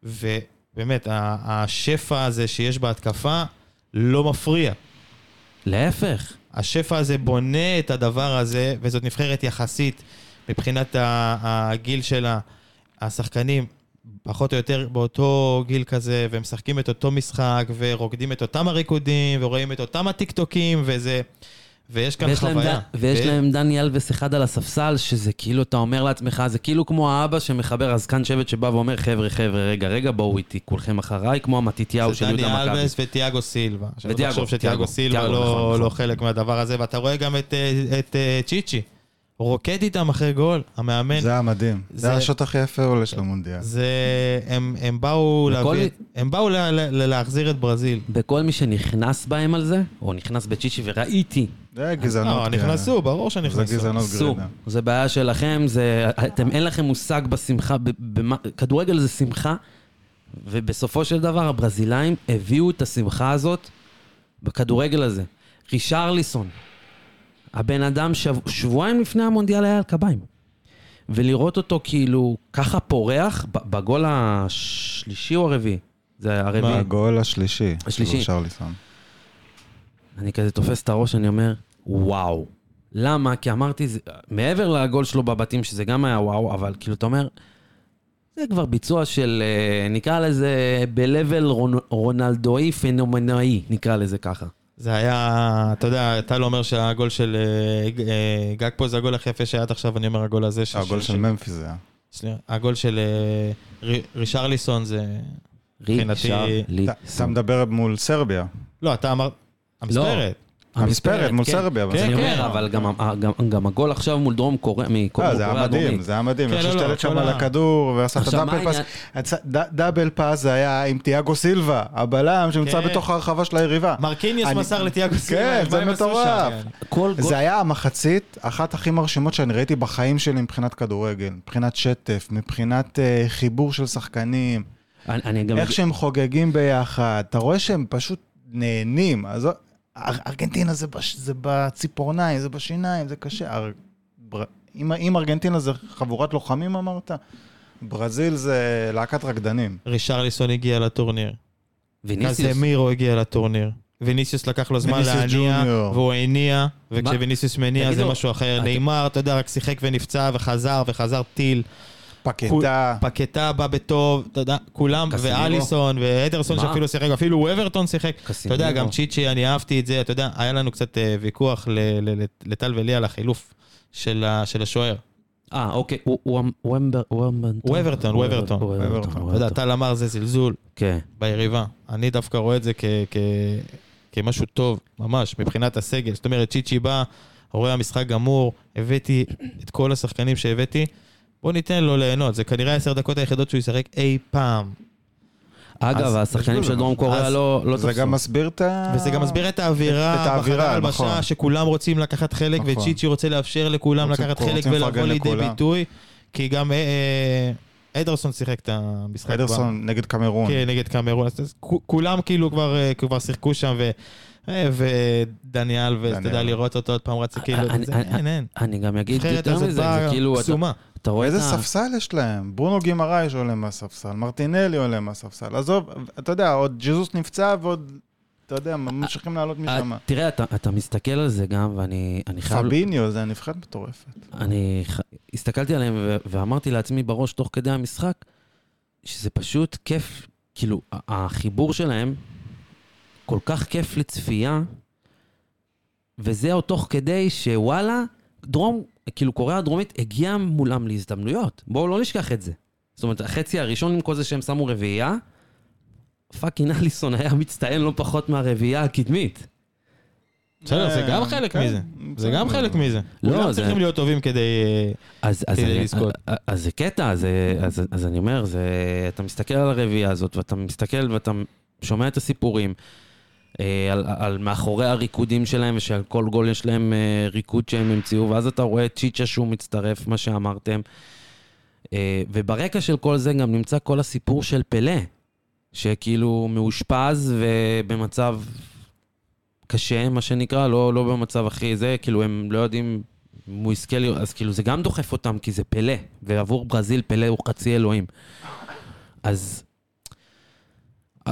ובאמת, השפע הזה שיש בהתקפה לא מפריע. להפך. השפע הזה בונה את הדבר הזה, וזאת נבחרת יחסית מבחינת הגיל שלה. השחקנים פחות או יותר באותו גיל כזה, והם משחקים את אותו משחק, ורוקדים את אותם הריקודים, ורואים את אותם הטיקטוקים, וזה... ויש כאן ויש להם, חוויה. ד... ויש ו- להם דני אלווס אחד על הספסל, שזה כאילו, אתה אומר לעצמך, זה כאילו כמו האבא שמחבר הזקן שבט שבא ואומר, חבר'ה, חבר'ה, רגע, רגע, בואו איתי, כולכם אחריי, כמו המתיתיהו של זה דני יהודה מכבי. אלבס וטיאגו סילבה. שלא וטיאגו, תחשוב שטיאגו טיאגו, סילבה לא, נכון, לא נכון. חלק מהדבר הזה, ואתה רואה גם את, אה, את אה, צ'יצ'י. רוקד איתם אחרי גול, המאמן. זה היה מדהים. זה- זה השוט הכי יפה אולי של המונדיאל. זה... הם, הם באו וכל- להביא... הם באו ל- ל- להחזיר את ברזיל. וכל מי שנכנס בהם על זה, או נכנס בצ'יצ'י וראיתי, זה גזענות. לא. נכנסו, ברור זה שנכנסו. גזענות סו, גרידה. זה בעיה שלכם, זה, אתם, אין לכם מושג בשמחה, ב- במה, כדורגל זה שמחה, ובסופו של דבר הברזילאים הביאו את השמחה הזאת בכדורגל הזה. רישרליסון, הבן אדם שב, שבועיים לפני המונדיאל היה על קביים. ולראות אותו כאילו ככה פורח, בגול השלישי או הרביעי? זה הרביעי. הגול השלישי. השלישי. אני כזה תופס את הראש, אני אומר, וואו. למה? כי אמרתי, זה, מעבר לגול שלו בבתים, שזה גם היה וואו, אבל כאילו, אתה אומר, זה כבר ביצוע של, אה, נקרא לזה, ב-level רונ- רונלדואי פנומנאי, נקרא לזה ככה. זה היה, אתה יודע, טל אומר שהגול של אה, ג- אה, גג פה זה הגול הכי יפה שהיה עד עכשיו, אני אומר הגול הזה. ש- הגול של ממפיס זה היה. שנייה, הגול של אה, רי- רישרליסון זה... מבחינתי- אתה-. מדבר מול סרביה. לא, אתה אמרת... המספרת. המספרת מול כן. סרביה. אבל כן, כן. אומר, אבל גם, גם, גם הגול עכשיו מול דרום קוריאה, מקוריאה אה, זה היה מדהים, זה היה מדהים. כן, איך לא, לא, שהשתלט שם על הכדור ועשה את ה double pass. double pass זה היה עם תיאגו סילבה, הבלם שנמצא כן. בתוך הרחבה של היריבה. מרקיניוס אני- מסר לתיאגו סילבה, כן, זה מטורף. יעני? כל גול... זה היה המחצית, אחת הכי מרשימות שאני ראיתי בחיים שלי מבחינת כדורגל, מבחינת שטף, מבחינת אה, חיבור של שחקנים, אני, אני גם... איך שהם חוגגים ביחד, אתה רואה שהם פשוט נהנים. אז ארגנטינה זה, בש, זה בציפורניים, זה בשיניים, זה קשה. אר, בר, אם, אם ארגנטינה זה חבורת לוחמים אמרת, ברזיל זה להקת רקדנים. רישרליסון הגיע לטורניר. ויניסיוס. קזמירו הגיע לטורניר. ויניסיוס לקח לו זמן להניע. והוא הניע, וכשוויניסיוס מניע זה משהו אחר. נאמר, אתה יודע, רק שיחק ונפצע וחזר וחזר טיל. פקטה, פקטה בא בטוב, אתה יודע, כולם. ואליסון, ואדרסון מה? שאפילו שיחק, אפילו אברטון שיחק. אתה. יודע, גם צ'יצ'י, אני אהבתי את זה, אתה יודע, היה לנו קצת אה, ויכוח לטל ולי על החילוף של השוער. אה, אוקיי, אברטון. הוא אברטון. אתה יודע, טל אמר זה זלזול כן. ביריבה. אני דווקא רואה את זה כמשהו טוב, ממש, מבחינת הסגל. זאת אומרת, צ'יצ'י בא, רואה המשחק גמור, הבאתי את כל השחקנים שהבאתי, בוא ניתן לו ליהנות. זה כנראה העשר דקות היחידות שהוא ישחק אי פעם. אגב, השחקנים יש של דרום. קוריאה לא לא זה תפסו. גם מסביר את ה... וזה גם מסביר את האווירה, את האווירה, נכון. שכולם רוצים לקחת חלק, נכון. וצ'יצ'י רוצה לאפשר לכולם לקחת חלק ולבוא לידי. ביטוי, כי גם אה, אה, אדרסון שיחק את המשחק. אדרסון נגד קמרון. כן, נגד קמרון. אז- כולם כאילו כבר אה, כבר שיחקו שם, ו... ודניאל, ואתה יודע, דניאל. לראות אותו עוד פעם רץ, כאילו, זה- אין, אין. אני גם אגיד הנבחרת יותר הזאת מזה, זה באה כאילו, אתה- קסומה. אתה רואה את איזה ה... ספסל יש להם? ברונו גימרייש עולה מהספסל, מרטינלי עולה מהספסל. עזוב, אתה יודע, עוד ג'זוס נפצע ועוד, אתה יודע, ממשיכים לעלות משם. אה, תראה, אתה- אתה מסתכל על זה גם, ואני אני חייב... פביניו, זה נבחרת מטורפת. אני ח- הסתכלתי עליהם ו- ואמרתי לעצמי בראש תוך כדי המשחק, שזה פשוט כיף, כאילו, החיבור שלהם כל כך כיף לצפייה, וזה עוד תוך כדי שוואלה, דרום, כאילו קוריאה הדרומית הגיעה מולם להזדמנויות. בואו לא נשכח את זה. זאת אומרת, החצי הראשון עם כל זה שהם שמו רביעייה, פאקינג אליסון היה מצטיין לא פחות מהרביעייה הקדמית. בסדר, זה גם אה, חלק כן, מזה. זה. גם חלק מזה. לא, זה- צריכים להיות טובים כדי... אה, אז, אז, לזכות. זה קטע, אז, אני אומר, זה, אתה מסתכל על הרביעייה הזאת, ואתה מסתכל ואתה שומע את הסיפורים אה, על, על מאחורי הריקודים שלהם, ושעל כל גול יש להם אה, ריקוד שהם המציאו, ואז אתה רואה את צ'יצ'ה שהוא מצטרף, מה שאמרתם. אה, וברקע של כל זה גם נמצא כל הסיפור של פלא, שכאילו מאושפז ובמצב קשה, מה שנקרא, לא, לא במצב הכי זה, כאילו הם לא יודעים אם הוא יזכה אז כאילו זה גם דוחף אותם, כי זה פלא, ועבור ברזיל פלא הוא חצי אלוהים. אז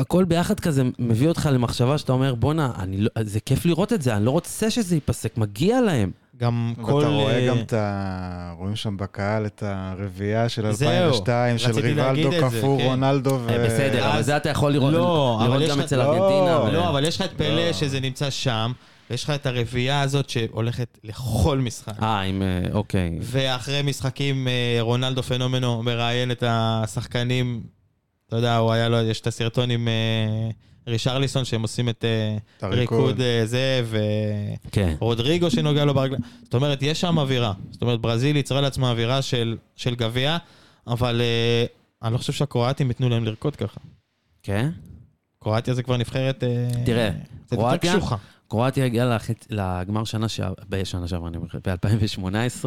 הכל ביחד כזה מביא אותך למחשבה שאתה אומר, בואנה, אני לא, זה כיף לראות את זה, אני לא רוצה שזה ייפסק, מגיע להם. גם כל... ואתה רואה אה, גם את ה... רואים שם בקהל את הרביעייה של זהו, 2002, של ריבלדו, קפוא, כן. רונלדו ו... אה, בסדר, אבל אז- זה אתה יכול לראות, לא, גם אצל לא, ארגנטינה. ו- לא, אבל יש לך את פלא לא. שזה נמצא שם, ויש לך את הרביעייה הזאת שהולכת לכל משחק. אה, עם... אה, אוקיי. ואחרי משחקים, רונלדו פנומנו מראיין את השחקנים, אתה יודע, הוא היה לו, יש את הסרטון עם אה, רישרליסון שהם עושים את אה. ריקוד אה, זה, כן. ורודריגו שנוגע לו ברגליים. זאת אומרת, יש שם אווירה. זאת אומרת, ברזיל יצרה לעצמה אווירה של, של גביע, אבל אה, אני לא חושב שהקרואטים ייתנו להם לרקוד ככה. כן? קרואטיה זה כבר נבחרת... אה, תראה, קרואטיה-. קרואטיה הגיעה. לגמר שנה שעברה, בשנה שעברה, אני אומר, ב-2018,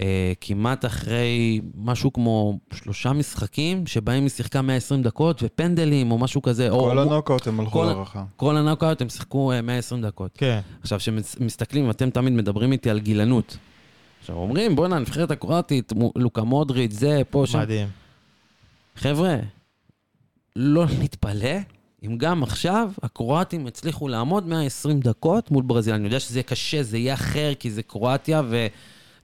אה, כמעט אחרי משהו כמו שלושה משחקים, שבהם היא שיחקה 120 דקות, ופנדלים או משהו כזה. כל או, הנוקאוט הם הלכו כל- להערכה. כל הנוקאוט הם שיחקו אה, 120 דקות. כן. עכשיו, כשמסתכלים, אתם תמיד מדברים איתי על גילנות. עכשיו, אומרים, בואנה, הנבחרת הקרואטית, לוקה מודריץ', זה, פה, שם. מדהים. חבר'ה, לא נתפלא אם גם עכשיו הקרואטים הצליחו לעמוד 120 דקות מול ברזיל. אני יודע שזה יהיה קשה, זה יהיה אחר, כי זה קרואטיה,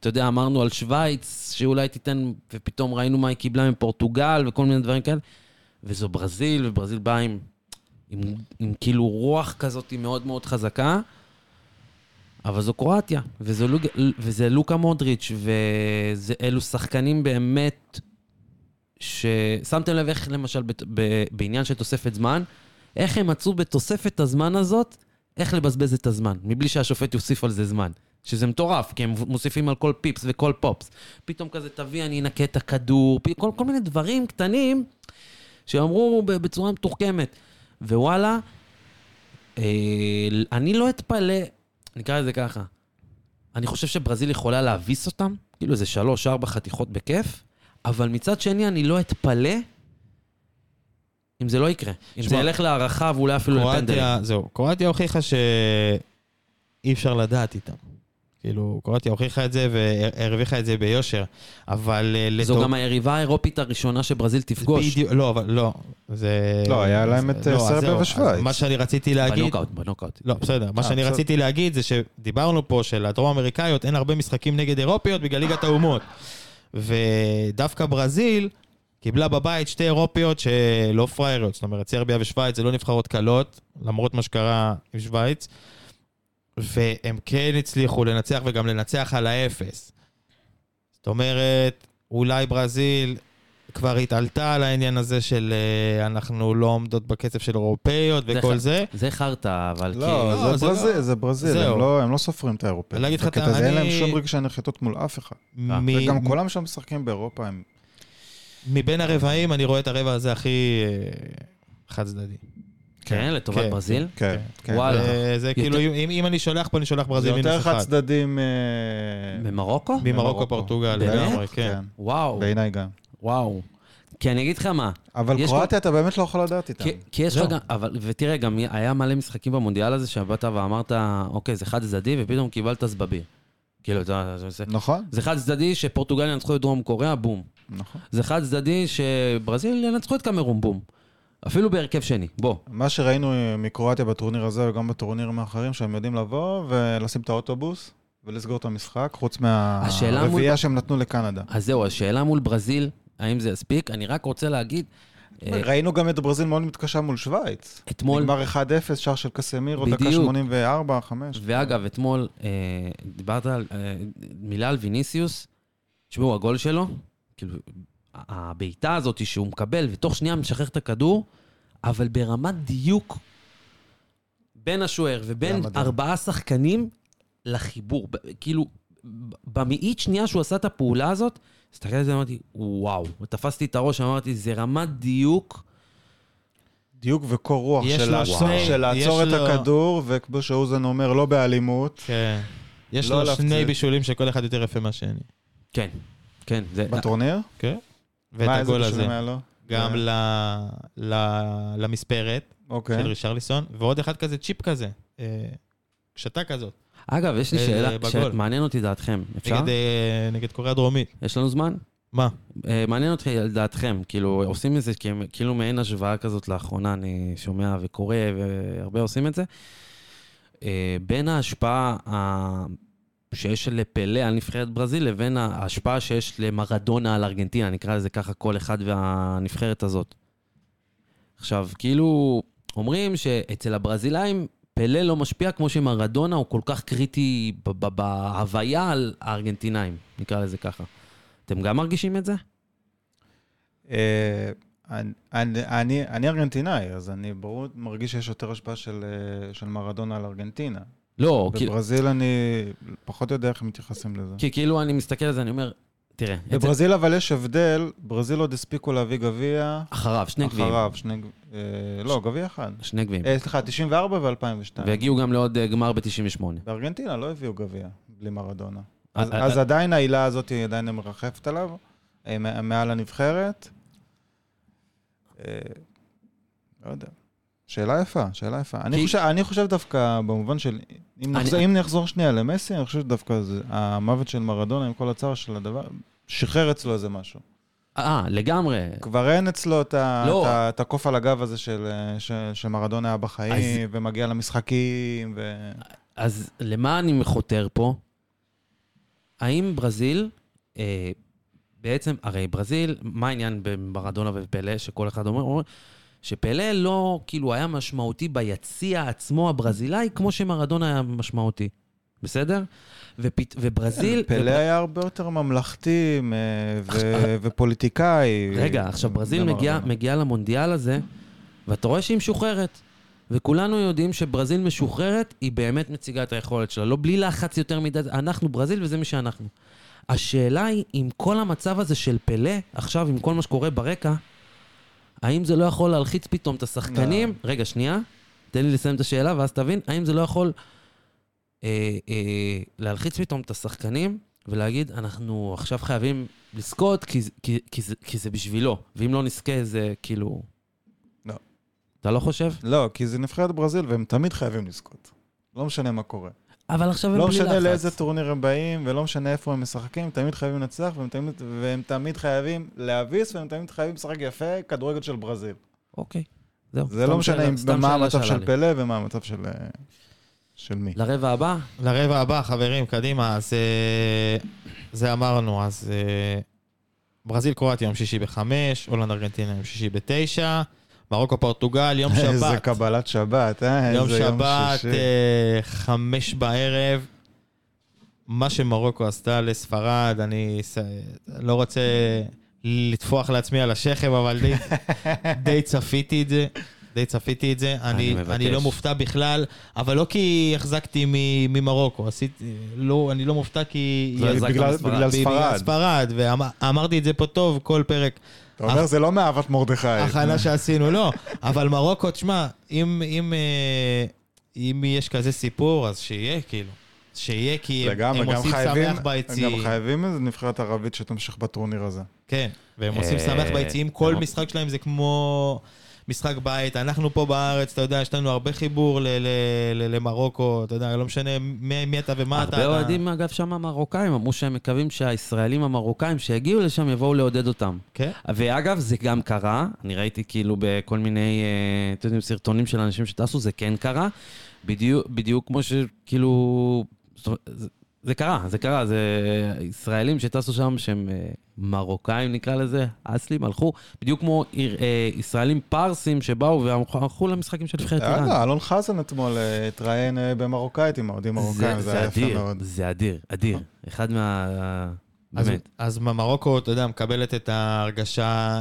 ואתה יודע, אמרנו על שווייץ, שאולי תיתן, ופתאום ראינו מה היא קיבלה מפורטוגל, וכל מיני דברים כאלה. וזו ברזיל, וברזיל באה עם, עם, עם כאילו רוח כזאת מאוד מאוד חזקה. אבל זו קרואטיה, וזה, לוג... וזה לוקה מודריץ', ואלו שחקנים באמת ששמתם לב איך למשל בת... ב... בעניין של תוספת זמן, איך הם מצאו בתוספת הזמן הזאת, איך לבזבז את הזמן, מבלי שהשופט יוסיף על זה זמן. שזה מטורף, כי הם מוסיפים על כל פיפס וכל פופס. פתאום כזה, תביא, אני אנקה את הכדור. כל, כל מיני דברים קטנים שאמרו בצורה מתוחכמת. ווואלה, אה, אני לא אתפלא, נקרא לזה ככה, אני חושב שברזיל יכולה להביס אותם, כאילו איזה שלוש, ארבע חתיכות בכיף, אבל מצד שני אני לא אתפלא אם זה לא יקרה. אם זה ילך להערכה ואולי אפילו לפנדלים. זהו, קרואטיה הוכיחה שאי אפשר לדעת איתם. כאילו, קרואטיה הוכיחה את זה והרוויחה את זה ביושר, אבל אה, זו לטוב- גם היריבה האירופית הראשונה שברזיל תפגוש. בדיוק, לא, אבל לא, זה... לא, היה להם את, לא, אה, סרביה ושווייץ. מה שאני רציתי להגיד... בנוקאוט, בנוקאוט. לא, בסדר. מה אה, שאני בסדר. רציתי להגיד זה שדיברנו פה שלדרום אמריקאיות אין הרבה משחקים נגד אירופיות בגלל ליגת האומות. ודווקא ברזיל קיבלה בבית שתי אירופיות שלא פראייריות, זאת אומרת, סרביה ושווייץ זה לא נבחרות קלות, למרות מה שקרה עם שווייץ, והם כן הצליחו לנצח וגם לנצח על האפס. זאת אומרת, אולי ברזיל כבר התעלתה על העניין הזה של אה, אנחנו לא עומדות בקצב של אירופאיות וכל זה. זה חרטא, אבל לא, לא, זה זה ברזיל, לא- זה ברזיל. הם לא- הם לא סופרים את האירופאים. להגיד לך, בקטע הזה אין להם שום רגשי נחיתות מול אף אחד. מ- וגם כולם שם משחקים באירופה, הם... מבין הרבעים, אני רואה את הרבע הזה הכי אה, חד צדדי. כן, לטובת כן, ברזיל. כן, כן. וואלה. זה כאילו, אם אני שולח פה, אני שולח זה ברזיל מינוס יותר חד אחד. צדדי מ... ממרוקו? ממרוקו, פורטוגל, באמת? כן. כן, וואו, בעיניי גם. וואו. כי אני אגיד לך מה, אבל קרואטיה אתה באמת לא יכול לדעת איתם. כי, יש לך. גם, אבל, ותראה, גם היה מלא משחקים במונדיאל הזה, שבאת ואמרת, אוקיי, זה חד צדדי, ופתאום קיבלת זבביר. כאילו, אתה יודע, זה, נכון, זה חד צדדי שפורטוגל ינצחו את דרום קוריאה, בום. נכון. זה חד צדדי שברזיל ינצחו את קמרון, בום. אפילו בהרכב שני, בוא. מה שראינו מקרואטיה בטורניר הזה וגם בטורנירים האחרים, שהם יודעים לבוא ולשים את האוטובוס ולסגור את המשחק, חוץ השאלה מול- מהרביעייה שהם נתנו לקנדה. אז זהו, השאלה מול ברזיל, האם זה יספיק? אני רק רוצה להגיד, אה, ראינו גם את ברזיל מאוד מתקשה מול שווייץ. אתמול, נגמר 1-0, שער של קסמירו, דקה בדיוק. 84, 5. ואגב, אתמול אה, דיברת על, אה, מילה על ויניסיוס, תשמעו, הגול שלו, כאילו, הבעיטה הזאת שהוא מקבל, ותוך שנייה משחרר את הכדור, אבל ברמת דיוק בין השוער ובין. ארבעה שחקנים לחיבור. ב- כאילו, במאית שנייה שהוא עשה את הפעולה הזאת, הסתכלתי על זה ואמרתי, וואו. ותפסתי את הראש ואמרתי, זה רמת דיוק. דיוק וקור רוח של לעצור- שני- של לעצור את לו- הכדור, וכמו שאוזן אומר, לא באלימות. כן. יש לא לו. שני בישולים שכל אחד יותר יפה מהשני. כן, כן. זה, בטורניר? כן. ואת הגול הזה. לו? גם זה- ל- ל- למספרת של אוקיי. רישרליסון, ועוד אחד כזה, צ'יפ כזה. אה, קשתה כזאת. אגב, יש לי אה, שאלה, בגול. שמעניין אותי דעתכם. אפשר? נגד, אה, נגד קוריאה הדרומית. יש לנו זמן? מה? אה, מעניין אותי על דעתכם, כאילו, עושים איזה, כאילו- כאילו מעין השוואה כזאת לאחרונה, אני שומע וקורא, והרבה עושים את זה. אה, בין ההשפעה שיש לפלא על נבחרת ברזיל, לבין ההשפעה שיש למרדונה על ארגנטינה, נקרא לזה ככה, כל אחד והנבחרת הזאת. עכשיו, כאילו, אומרים שאצל הברזילאים, פלא לא משפיע כמו שמרדונה הוא כל כך קריטי בהוויה על הארגנטינאים, נקרא לזה ככה. אתם גם מרגישים את זה? אה, אני- ארגנטינאי, אז אני ברור מרגיש שיש יותר השפעה של אה, של מרדונה על ארגנטינה. לא, כאילו, בברזיל אני פחות יודע איך מתייחסים לזה. כי כאילו אני מסתכל על זה, אני אומר, תראה, זה- בברזיל אבל יש הבדל, ברזיל עוד הספיקו להביא גביע, אחריו, שני גביעים. אחריו, שני, גב- אה, לא, גביע אחד. שני גביעים. אה, סליחה, 94 ו-2002. והגיעו גם לעוד אה, גמר ב-98. בארגנטינה לא הביאו גביע בלי מרדונה. אז, אז. עדיין העילה הזאת היא עדיין מרחפת עליו, מעל הנבחרת. אה, לא יודע. שאלה יפה, שאלה יפה. אני, כי- חושב, אני חושב דווקא במובן של, אם, אני- נחזור, אם נחזור שנייה למסי, אני חושב שדווקא זה, המוות של מרדונה עם כל הצער של הדבר, שחרר אצלו איזה משהו. אה, לגמרי. כבר אין אצלו את, לא. הקוף על הגב הזה של, אה, של, של מרדונה היה בחיים, אז- ומגיע למשחקים, ו... אז למה אני חותר פה? האם ברזיל, אה, בעצם, הרי ברזיל, מה העניין במרדונה ופלא, שכל אחד אומר, אומר שפלא לא, כאילו, היה משמעותי ביציע עצמו הברזילאי, כמו שמרדונה היה משמעותי. בסדר? ופת, וברזיל... פלא ובר- היה הרבה יותר ממלכתי אה, ו- ופוליטיקאי. רגע, עכשיו ברזיל גם מגיעה. מגיע למונדיאל הזה, ואתה רואה שהיא משוחררת. וכולנו יודעים שברזיל משוחררת, היא באמת מציגה את היכולת שלה. לא בלי לחץ יותר מדי, אנחנו ברזיל וזה מי שאנחנו. השאלה היא, עם כל המצב הזה של פלא, עכשיו עם כל מה שקורה ברקע, האם זה לא יכול להלחיץ פתאום את השחקנים? לא. רגע, שנייה, תן לי לסיים את השאלה ואז תבין, האם זה לא יכול אה, אה, להלחיץ פתאום את השחקנים ולהגיד, אנחנו עכשיו חייבים לזכות כי, כי, כי, זה, כי זה בשבילו, ואם לא נזכה זה כאילו... לא. אתה לא חושב? לא, כי זה נבחרת ברזיל והם תמיד חייבים לזכות. לא משנה מה קורה. אבל עכשיו הם לא בלי לחץ. משנה לאיזה טורניר הם באים, ולא משנה איפה הם משחקים, הם תמיד חייבים לנצח, והם תמיד, והם תמיד חייבים להביס, והם תמיד חייבים לשחק יפה, כדורגל של ברזיל. אוקיי, זהו. זה לא משנה שאלה- מה המצב של. פלא ומה המצב של... אה, של מי. לרבע הבא? לרבע הבא, חברים, קדימה. אז אה, זה אמרנו, אז אה, ברזיל קרואטיה יום שישי בחמש, הולנד ארגנטינה יום שישי בתשע, מרוקו פורטוגל יום איזה שבת. קבלת שבת, אה? יום איזה שבת, שישי. אה, חמש בערב. מה שמרוקו עשתה לספרד, אני ס- לא רוצה לטפוח לעצמי על השכם, אבל די, די צפיתי את זה. די צפיתי את זה. אני, מבקש. אני לא מופתע בכלל, אבל לא כי החזקתי מ- ממרוקו, עשיתי, לא, אני לא מופתע כי... לא בגלל-. בגלל בגלל ספרד. ספרד, ואמרתי את זה פה טוב, כל פרק. אתה אומר, זה לא מאהבת מרדכי. הכנה שעשינו, לא. אבל מרוקו, תשמע, אם, אם, אה, אם יש כזה סיפור, אז שיהיה, כאילו. שיהיה, כי הם, הם גם עושים חייבים, שמח ביציעים. גם חייבים איזה נבחרת ערבית שתמשיך בטורניר הזה. כן, והם עושים אה, שמח ביציעים. כל הם- משחק שלהם זה כמו משחק בית. אנחנו פה בארץ, אתה יודע, יש לנו הרבה חיבור ל- ל- ל- למרוקו, אתה יודע, לא משנה מי מי אתה ומה אתה. הרבה אוהדים, אגב, שם המרוקאים, אמרו שהם מקווים שהישראלים המרוקאים שיגיעו לשם יבואו לעודד אותם. כן? ואגב, זה גם קרה, אני ראיתי כאילו בכל מיני, אה, אתם יודעים, סרטונים של אנשים שטסו, זה כן קרה. בדיוק, בדיוק כמו שכאילו... זאת אומרת, זה, קרה, זה קרה, זה ישראלים שטסו שם, שהם אה, מרוקאים נקרא לזה, אסלים, הלכו, בדיוק כמו אה, ישראלים פרסים שבאו והלכו למשחקים של נבחרת איראן. יאללה, אלון חזן אתמול אה, התראיין במרוקאית עם האוהדים מרוקאים, זה היה יפה אדיר, מאוד. זה אדיר, אדיר. אחד מה... אז, באמת. אז מרוקו, אתה יודע, מקבלת את ההרגשה...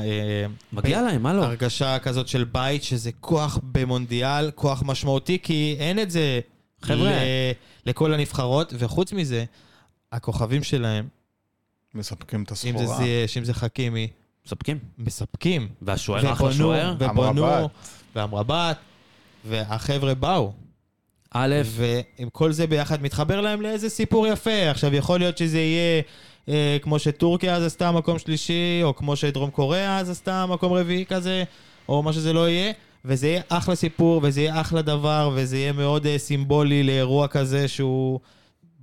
מגיע להם, מה לא? הרגשה כזאת של בית, שזה כוח במונדיאל, כוח משמעותי, כי אין את זה חבר'ה. לכל הנבחרות, וחוץ מזה, הכוכבים שלהם, מספקים את אם זה הסחורה. זייש, אם זה חכימי, מספקים. מספקים. והשוער אחלה שוער. ובונו, אמרבת. ואמרבת, והחבר'ה באו. א', ועם כל זה ביחד מתחבר להם לאיזה סיפור יפה. עכשיו, יכול להיות שזה יהיה אה, כמו שטורקיה אז עשתה מקום שלישי, או כמו שדרום קוריאה אז עשתה מקום רביעי כזה, או מה שזה לא יהיה, וזה יהיה אחלה סיפור, וזה יהיה אחלה דבר, וזה יהיה מאוד אה, סימבולי לאירוע כזה שהוא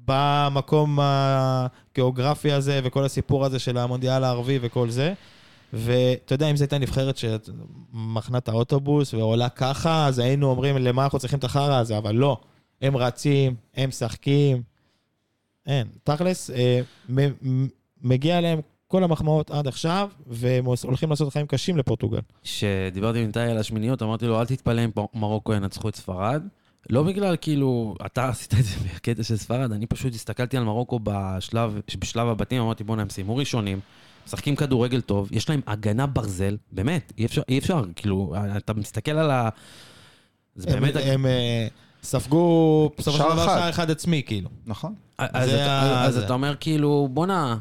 במקום הגיאוגרפי הזה, וכל הסיפור הזה של המונדיאל הערבי וכל זה. ואתה יודע, אם זו הייתה נבחרת שמחנה את האוטובוס ועולה ככה, אז היינו אומרים, למה אנחנו צריכים את החרא הזה? אבל לא. הם רצים, הם משחקים. אין. תכלס, אה, מגיע להם כל המחמאות עד עכשיו, והם הולכים לעשות חיים קשים לפורטוגל. כשדיברתי עם איתי על השמיניות, אמרתי לו, אל תתפלא אם מרוקו ינצחו את ספרד. לא בגלל, כאילו, אתה עשית את זה בקטע של ספרד, אני פשוט הסתכלתי על מרוקו בשלב, בשלב הבתים, אמרתי, בוא'נה, הם סיימו ראשונים, משחקים כדורגל טוב, יש להם הגנה ברזל, באמת, אי אפשר, אי אפשר, כאילו, אתה מסתכל על ה... זה הם- באמת... הם אה, ספגו בסופו של שער דבר אחד. שער אחד עצמי, כאילו. נכון. אז, ה- אז זה. אתה אומר כאילו, בואנה,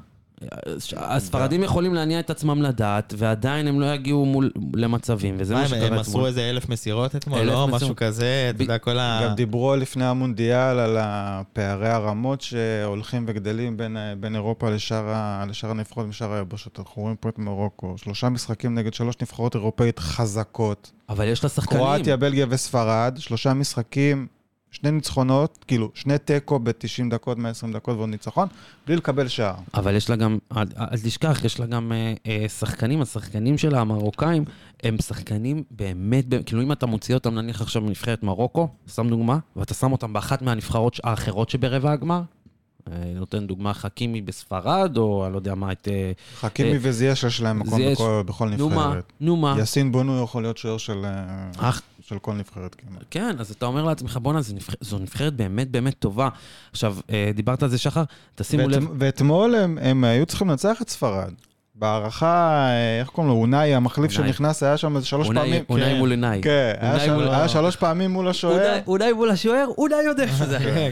הספרדים יכולים להניע את עצמם לדעת, ועדיין הם לא יגיעו מול, למצבים, וזה מה, הם- שקרה הם אתמול. מסרו איזה אלף מסירות אתמול? אלף לא. משהו כזה, אתה ב- יודע, כל ה... גם דיברו לפני המונדיאל על הפערי הרמות שהולכים וגדלים בין, בין אירופה לשאר, לשאר הנבחרות ושאר היבשות. אנחנו רואים פה את מרוקו, שלושה משחקים נגד שלוש נבחרות אירופאית חזקות. אבל יש לה שחקנים. קרואטיה, בלגיה וספרד, שלושה משחקים, שני ניצחונות, כאילו, שני תיקו ב-90 דקות, 120 דקות ועוד ניצחון, בלי לקבל שער. אבל יש לה גם, אל, תשכח, יש לה גם אה, אה, שחקנים, השחקנים שלה, המרוקאים, הם שחקנים באמת, באמת, כאילו אם אתה מוציא אותם נניח עכשיו מנבחרת מרוקו, שם דוגמה, ואתה שם אותם באחת מהנבחרות האחרות שברבע הגמר, נותן דוגמה חכימי בספרד, או אני לא יודע מה, את... אה, חכימי אה, וזייש יש להם מקום זייש. בכל, בכל נו מה, נבחרת. נו מה. יאסין בונו יכול להיות שוער של, אה, אך, של כל נבחרת כמעט. כן, אז אתה אומר לעצמך, בואנה, זו, נבח... זו נבחרת באמת באמת טובה. עכשיו, אה, דיברת על זה, שחר, תשימו ואת, לב, ואתמול הם, הם היו צריכים לנצח את ספרד. בהערכה, אה, איך קוראים לו, אונאי, המחליף. שנכנס, היה שם איזה שלוש פעמים. אונאי כן. מול עיניי. כן, היה, שלוש פעמים מול השוער. אונאי- אונאי מול השוער, אונאי יודע איפה זה היה.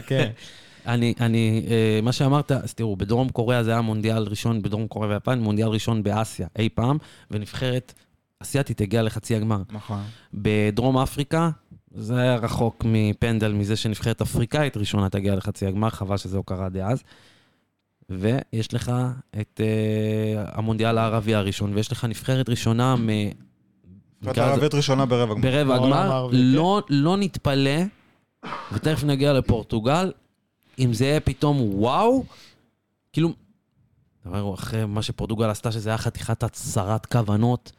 כן, כן. אני, אני, אה, מה שאמרת, אז תראו, בדרום קוריאה זה היה מונדיאל ראשון, בדרום קוריאה ויפן, מונדיאל ראשון באסיה, אי פעם, ונבחרת אסיאתית הגיעה לחצי הגמר. נכון. בדרום אפריקה, זה היה רחוק מפנדל מזה שנבחרת אפריקאית ראשונה תגיע לחצי הגמר, חבל שזה לא קרה דאז. ויש לך את אה, המונדיאל הערבי הראשון, ויש לך נבחרת ראשונה מ... נבחרת ערבית ראשונה ברבע גמר. ברבע הגמר, הערבי, לא, לא נתפלא, ותכף נגיע לפורטוגל, אם זה יהיה פתאום וואו, כאילו, אומר, אחרי מה שפורטוגל עשתה, שזה היה חתיכת הצהרת כוונות,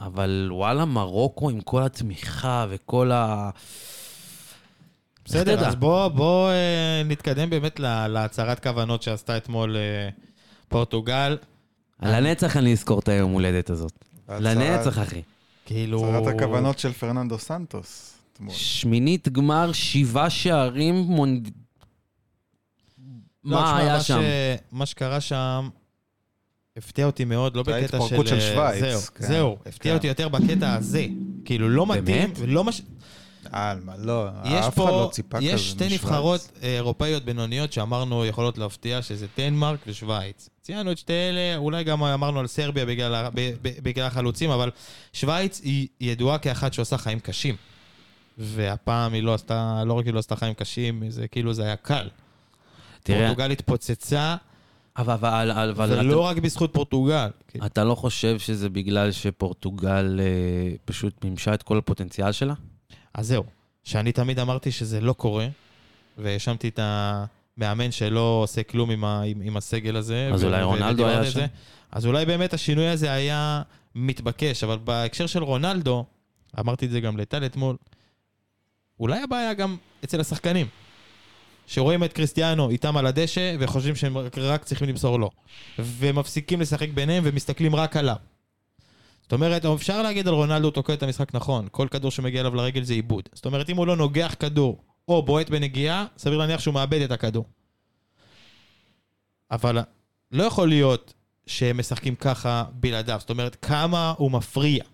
אבל וואלה, מרוקו עם כל התמיכה וכל ה... בסדר? אז בוא, בוא אה, נתקדם באמת לה- להצהרת כוונות שעשתה אתמול אה, פורטוגל. לנצח אני אזכור את היום הולדת הזאת. לנצח, אחי. כאילו... הצהרת הכוונות של פרננדו סנטוס. שמינית גמר, שבעה שערים, מונד... לא, מה תשמע, היה ש- שם? מה שקרה שם הפתיע אותי מאוד, לא בקטע של... ההתפרקות של שווייץ, זהו, כן. זהו, הפתיע כן. אותי יותר בקטע הזה. כאילו, לא מתאים, באמת? ולא מש... אה, מה, לא, יש אף אחד לא פה, ציפה כזה. יש שתי. נבחרות אה, אירופאיות בינוניות שאמרנו יכולות להפתיע, שזה דנמרק ושווייץ. ציינו את שתי אלה, אולי גם אמרנו על סרביה בגלל, בגלל החלוצים, אבל שווייץ היא ידועה כאחת שעושה חיים קשים. והפעם היא לא עשתה, לא רק היא לא עשתה חיים קשים, זה כאילו זה היה קל. תראה, פורטוגל התפוצצה, אבל, אבל, אבל ולא אתה, רק בזכות פורטוגל. כאילו, אתה לא חושב שזה בגלל שפורטוגל אה, פשוט מימשה את כל הפוטנציאל שלה? אז זהו, שאני תמיד אמרתי שזה לא קורה, והאשמתי את המאמן שלא עושה כלום עם, ה, עם, עם הסגל הזה. אז אולי ו- רונלדו ודיברתי היה זה. שם? אז אולי באמת השינוי הזה היה מתבקש, אבל בהקשר של רונלדו, אמרתי את זה גם לטל אתמול, אולי הבעיה גם אצל השחקנים. שרואים את קריסטיאנו איתם על הדשא וחושבים שהם רק צריכים למסור לו. ומפסיקים לשחק ביניהם ומסתכלים רק עליו. זאת אומרת, אפשר להגיד על רונלדו, תוקע את המשחק נכון. כל כדור שמגיע אליו לרגל זה עיבוד. זאת אומרת, אם הוא לא נוגח כדור או בועט בנגיעה, סביר להניח שהוא מאבד את הכדור. אבל לא יכול להיות שהם משחקים ככה בלעדיו. זאת אומרת, כמה הוא מפריע.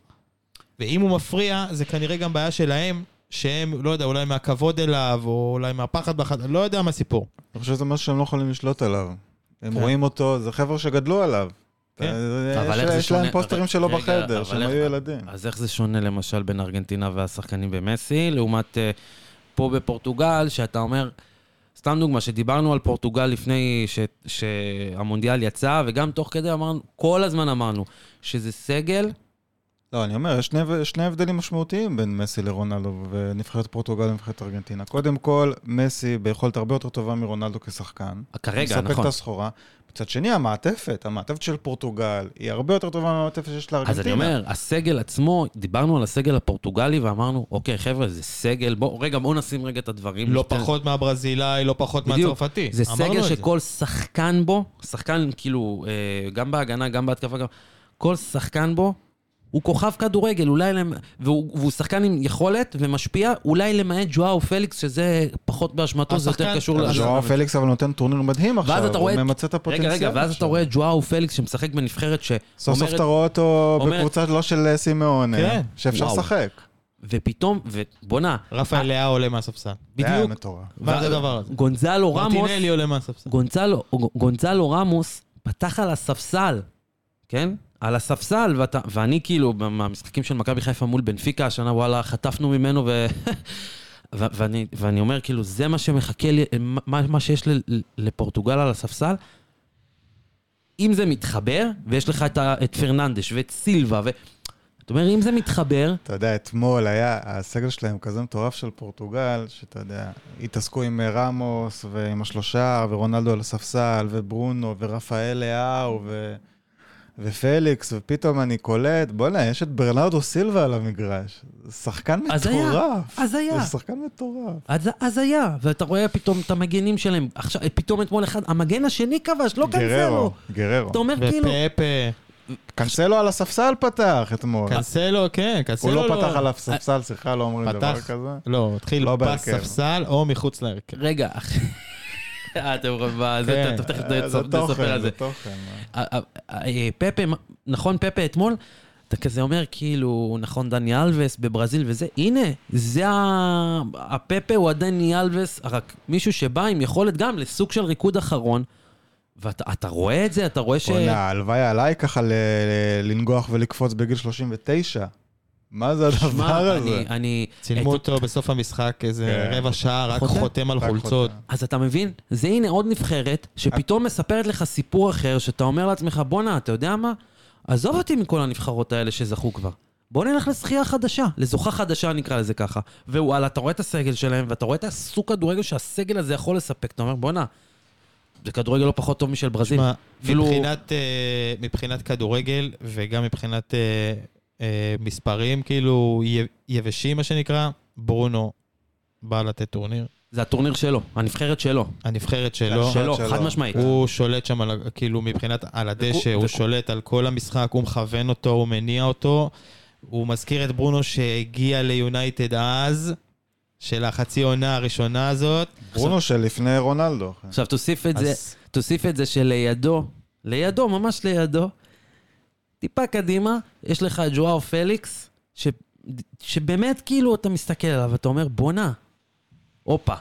ואם הוא מפריע, זה כנראה גם בעיה שלהם, שהם, לא יודע, אולי מהכבוד אליו, או אולי מהפחד בחד... לא יודע מה הסיפור. אני חושב שזה משהו שהם לא יכולים לשלוט עליו. הם כן. רואים אותו, זה חבר'ה שגדלו עליו. כן. אה, אבל יש- יש להם שונה- פוסטרים שלו רגע, בחדר, שהם איך- היו ילדים. אז איך זה שונה למשל בין ארגנטינה והשחקנים במסי, לעומת אה, פה בפורטוגל, שאתה אומר, סתם דוגמה, שדיברנו על פורטוגל לפני ש, שהמונדיאל יצא, וגם תוך כדי אמרנו, כל הזמן אמרנו, שזה סגל, לא, אני אומר, יש שני, שני הבדלים משמעותיים בין מסי לרונלדו ונבחרת פורטוגל ונבחרת ארגנטינה. קודם כל, מסי ביכולת הרבה יותר טובה מרונלדו כשחקן. כרגע, מספק נכון. את הסחורה. מצד שני, המעטפת, המעטפת של פורטוגל, היא הרבה יותר טובה מהמעטפת שיש לארגנטינה. אז אני אומר, הסגל עצמו, דיברנו על הסגל הפורטוגלי ואמרנו, אוקיי, חבר'ה, זה סגל, בואו, רגע, בואו נשים רגע את הדברים. לא שתי- פחות מהברזילאי, לא פחות בדיוק. מהצרפתי. זה סגל את זה. שכל שחקן בו, שחקן כאילו, אה, גם בהגנה, גם בהתקפה, גם... כל שחקן בו הוא כוכב כדורגל, אולי... למ- והוא, והוא שחקן עם יכולת ומשפיע, אולי למעט ג'ואו פליקס, שזה פחות באשמתו, זה יותר קשור... ז'ואו פליקס אבל נותן טורניר מדהים עכשיו, הוא רואה את- ממצה את הפוטנציאל. רגע, רגע, ואז אתה עכשיו. רואה את ג'ואו פליקס שמשחק בנבחרת סוף סוף שאומרת... אתה רואה אותו אומרת- בקבוצה לא של סימאון, כן. שאפשר וואו. לשחק. ופתאום, ובואנה, רפאל ליאאו עולה מהספסל. זה היה בדיוק, מטורף. מה זה הדבר הזה? גונזלו רמוס, מרטינלי עולה מהספסל. גונזלו רמוס פתח על הספסל, כן? על הספסל, ואתה, ואני כאילו, מהמשחקים של מכבי חיפה מול בנפיקה השנה, וואלה, חטפנו ממנו, ו... ו- ואני, ואני אומר, כאילו, זה מה שמחכה לי, מה, מה שיש לפורטוגל על הספסל. אם זה מתחבר, ויש לך את, את פרננדש ואת סילבה, ו... אתה אומר, אם זה מתחבר, אתה יודע, אתמול היה, הסגל שלהם כזה מטורף של פורטוגל, שאתה יודע, התעסקו עם רמוס ועם השלושה, ורונלדו על הספסל, וברונו, ורפאל לאהו, ו... ופליקס, ופתאום אני קולט, בוא'נה, יש את ברנרדו סילבה על המגרש. שחקן הזיה, מטורף. הזיה. זה שחקן מטורף. אז, אז היה, ואתה רואה פתאום את המגנים שלהם. עכשיו, פתאום אתמול אחד, המגן השני כבש, לא קנסלו. גררו, גררו. אתה אומר כאילו... ופפה, קנסלו על הספסל פתח אתמול. קנסלו, כן, קנסלו הוא לא פתח על הספסל, סליחה, לא אומרים דבר כזה. לא, התחיל לא. בספסל או מחוץ להרכב. רגע, אחי. אה, אתם רואים, מה, זה, כן. אתה תכף אה, תוכן, על זה. אה, אה, פפה, נכון, פפה אתמול, אתה כזה אומר, כאילו, נכון, דני אלווס בברזיל וזה, הנה, זה ה... הפפה הוא הדני אלווס, רק מישהו שבא עם יכולת גם לסוג של ריקוד אחרון, ואתה אתה רואה את זה, אתה רואה ש... הלוואי עליי ככה לנגוח ולקפוץ בגיל 39. מה זה הדבר הזה? אני, אני... צילמו את- אותו בסוף המשחק איזה כן. רבע שעה, רק חותם? חותם על חולצות. חותם. אז אתה מבין? זה הנה עוד נבחרת, שפתאום מספרת לך סיפור אחר, שאתה אומר לעצמך, בואנה, אתה יודע מה? עזוב אותי מכל הנבחרות האלה שזכו כבר. בוא נלך לזכייה חדשה, לזוכה חדשה נקרא לזה ככה. ווואלה, אתה רואה את הסגל שלהם, ואתה רואה את הסוג כדורגל שהסגל הזה יכול לספק. אתה אומר, בואנה, זה כדורגל לא פחות טוב משל ברזיל. תשמע, אפילו- מבחינת, אה, מבחינת כדורגל וגם מבחינת אה, אה, מספרים, כאילו יבשים, מה שנקרא, ברונו בא לתת טורניר. זה הטורניר שלו, הנבחרת שלו. הנבחרת שלו, שלו. חד משמעית. הוא שולט שם, על, כאילו מבחינת, על הדשא, הוא שולט על כל המשחק, הוא מכוון אותו, הוא מניע אותו. הוא מזכיר את ברונו שהגיע ליונייטד אז, של החצי עונה הראשונה הזאת. ברונו שלפני רונלדו. עכשיו תוסיף את זה, תוסיף את זה שלידו, לידו, ממש לידו, טיפה קדימה, יש לך את ג'ואר פליקס, ש, שבאמת כאילו אתה מסתכל עליו, אתה אומר, בואנה, הופה,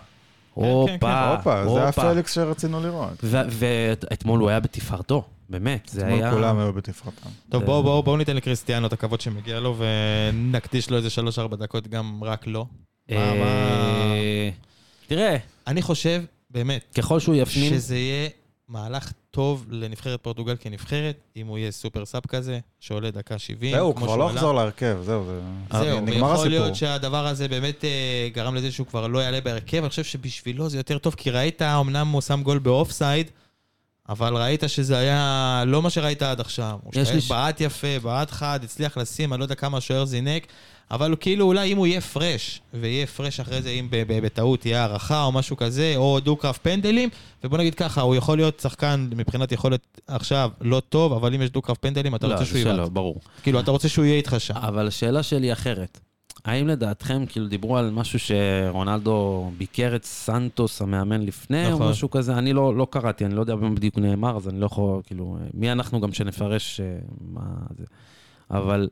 הופה, כן, הופה, זה היה פליקס שרצינו לראות. ואתמול הוא היה בתפארתו, באמת, זה אתמול היה... כולם היו בתפארתם. טוב, בואו בואו בואו ניתן לקריסטיאנו את הכבוד שמגיע לו ונקדיש לו איזה 3-4 דקות גם רק לו. מה- מה- אה, תראה, אני חושב, באמת, ככל שהוא יפנים, שזה יהיה מהלך טוב לנבחרת פורטוגל כנבחרת, אם הוא יהיה super sub כזה, שעולה דקה 70. זהו, כמו כבר לא. יחזור להרכב, זהו, זה- זהו, נגמר ויכול הסיפור. להיות שהדבר הזה באמת אה, גרם לזה שהוא כבר לא יעלה בהרכב, אני חושב שבשבילו זה יותר טוב, כי ראית, אמנם הוא שם גול באופסייד, אבל ראית שזה היה לא מה שראית עד עכשיו. הוא יש לי השתלב, ש- בעט יפה, בעט חד, הצליח לשים, אני לא יודע כמה השוער זינק, אבל כאילו אולי אם הוא יהיה פרש, ויהיה פרש אחרי זה, אם בטעות תהיה הערכה או משהו כזה, או דו-קרב פנדלים, ובוא נגיד ככה, הוא יכול להיות שחקן מבחינת יכולת עכשיו לא טוב, אבל אם יש דו-קרב פנדלים, אתה לא, רוצה שהוא יבעט. ברור. כאילו, אתה רוצה שהוא יהיה איתך שם. אבל השאלה שלי אחרת. האם לדעתכם, כאילו דיברו על משהו שרונלדו ביקר את סנטוס המאמן לפני, נכון. או משהו כזה? אני לא, לא קראתי, אני לא יודע במה בדיוק נאמר, אז אני לא יכול, כאילו, מי אנחנו גם שנפרש אה, מה זה. אבל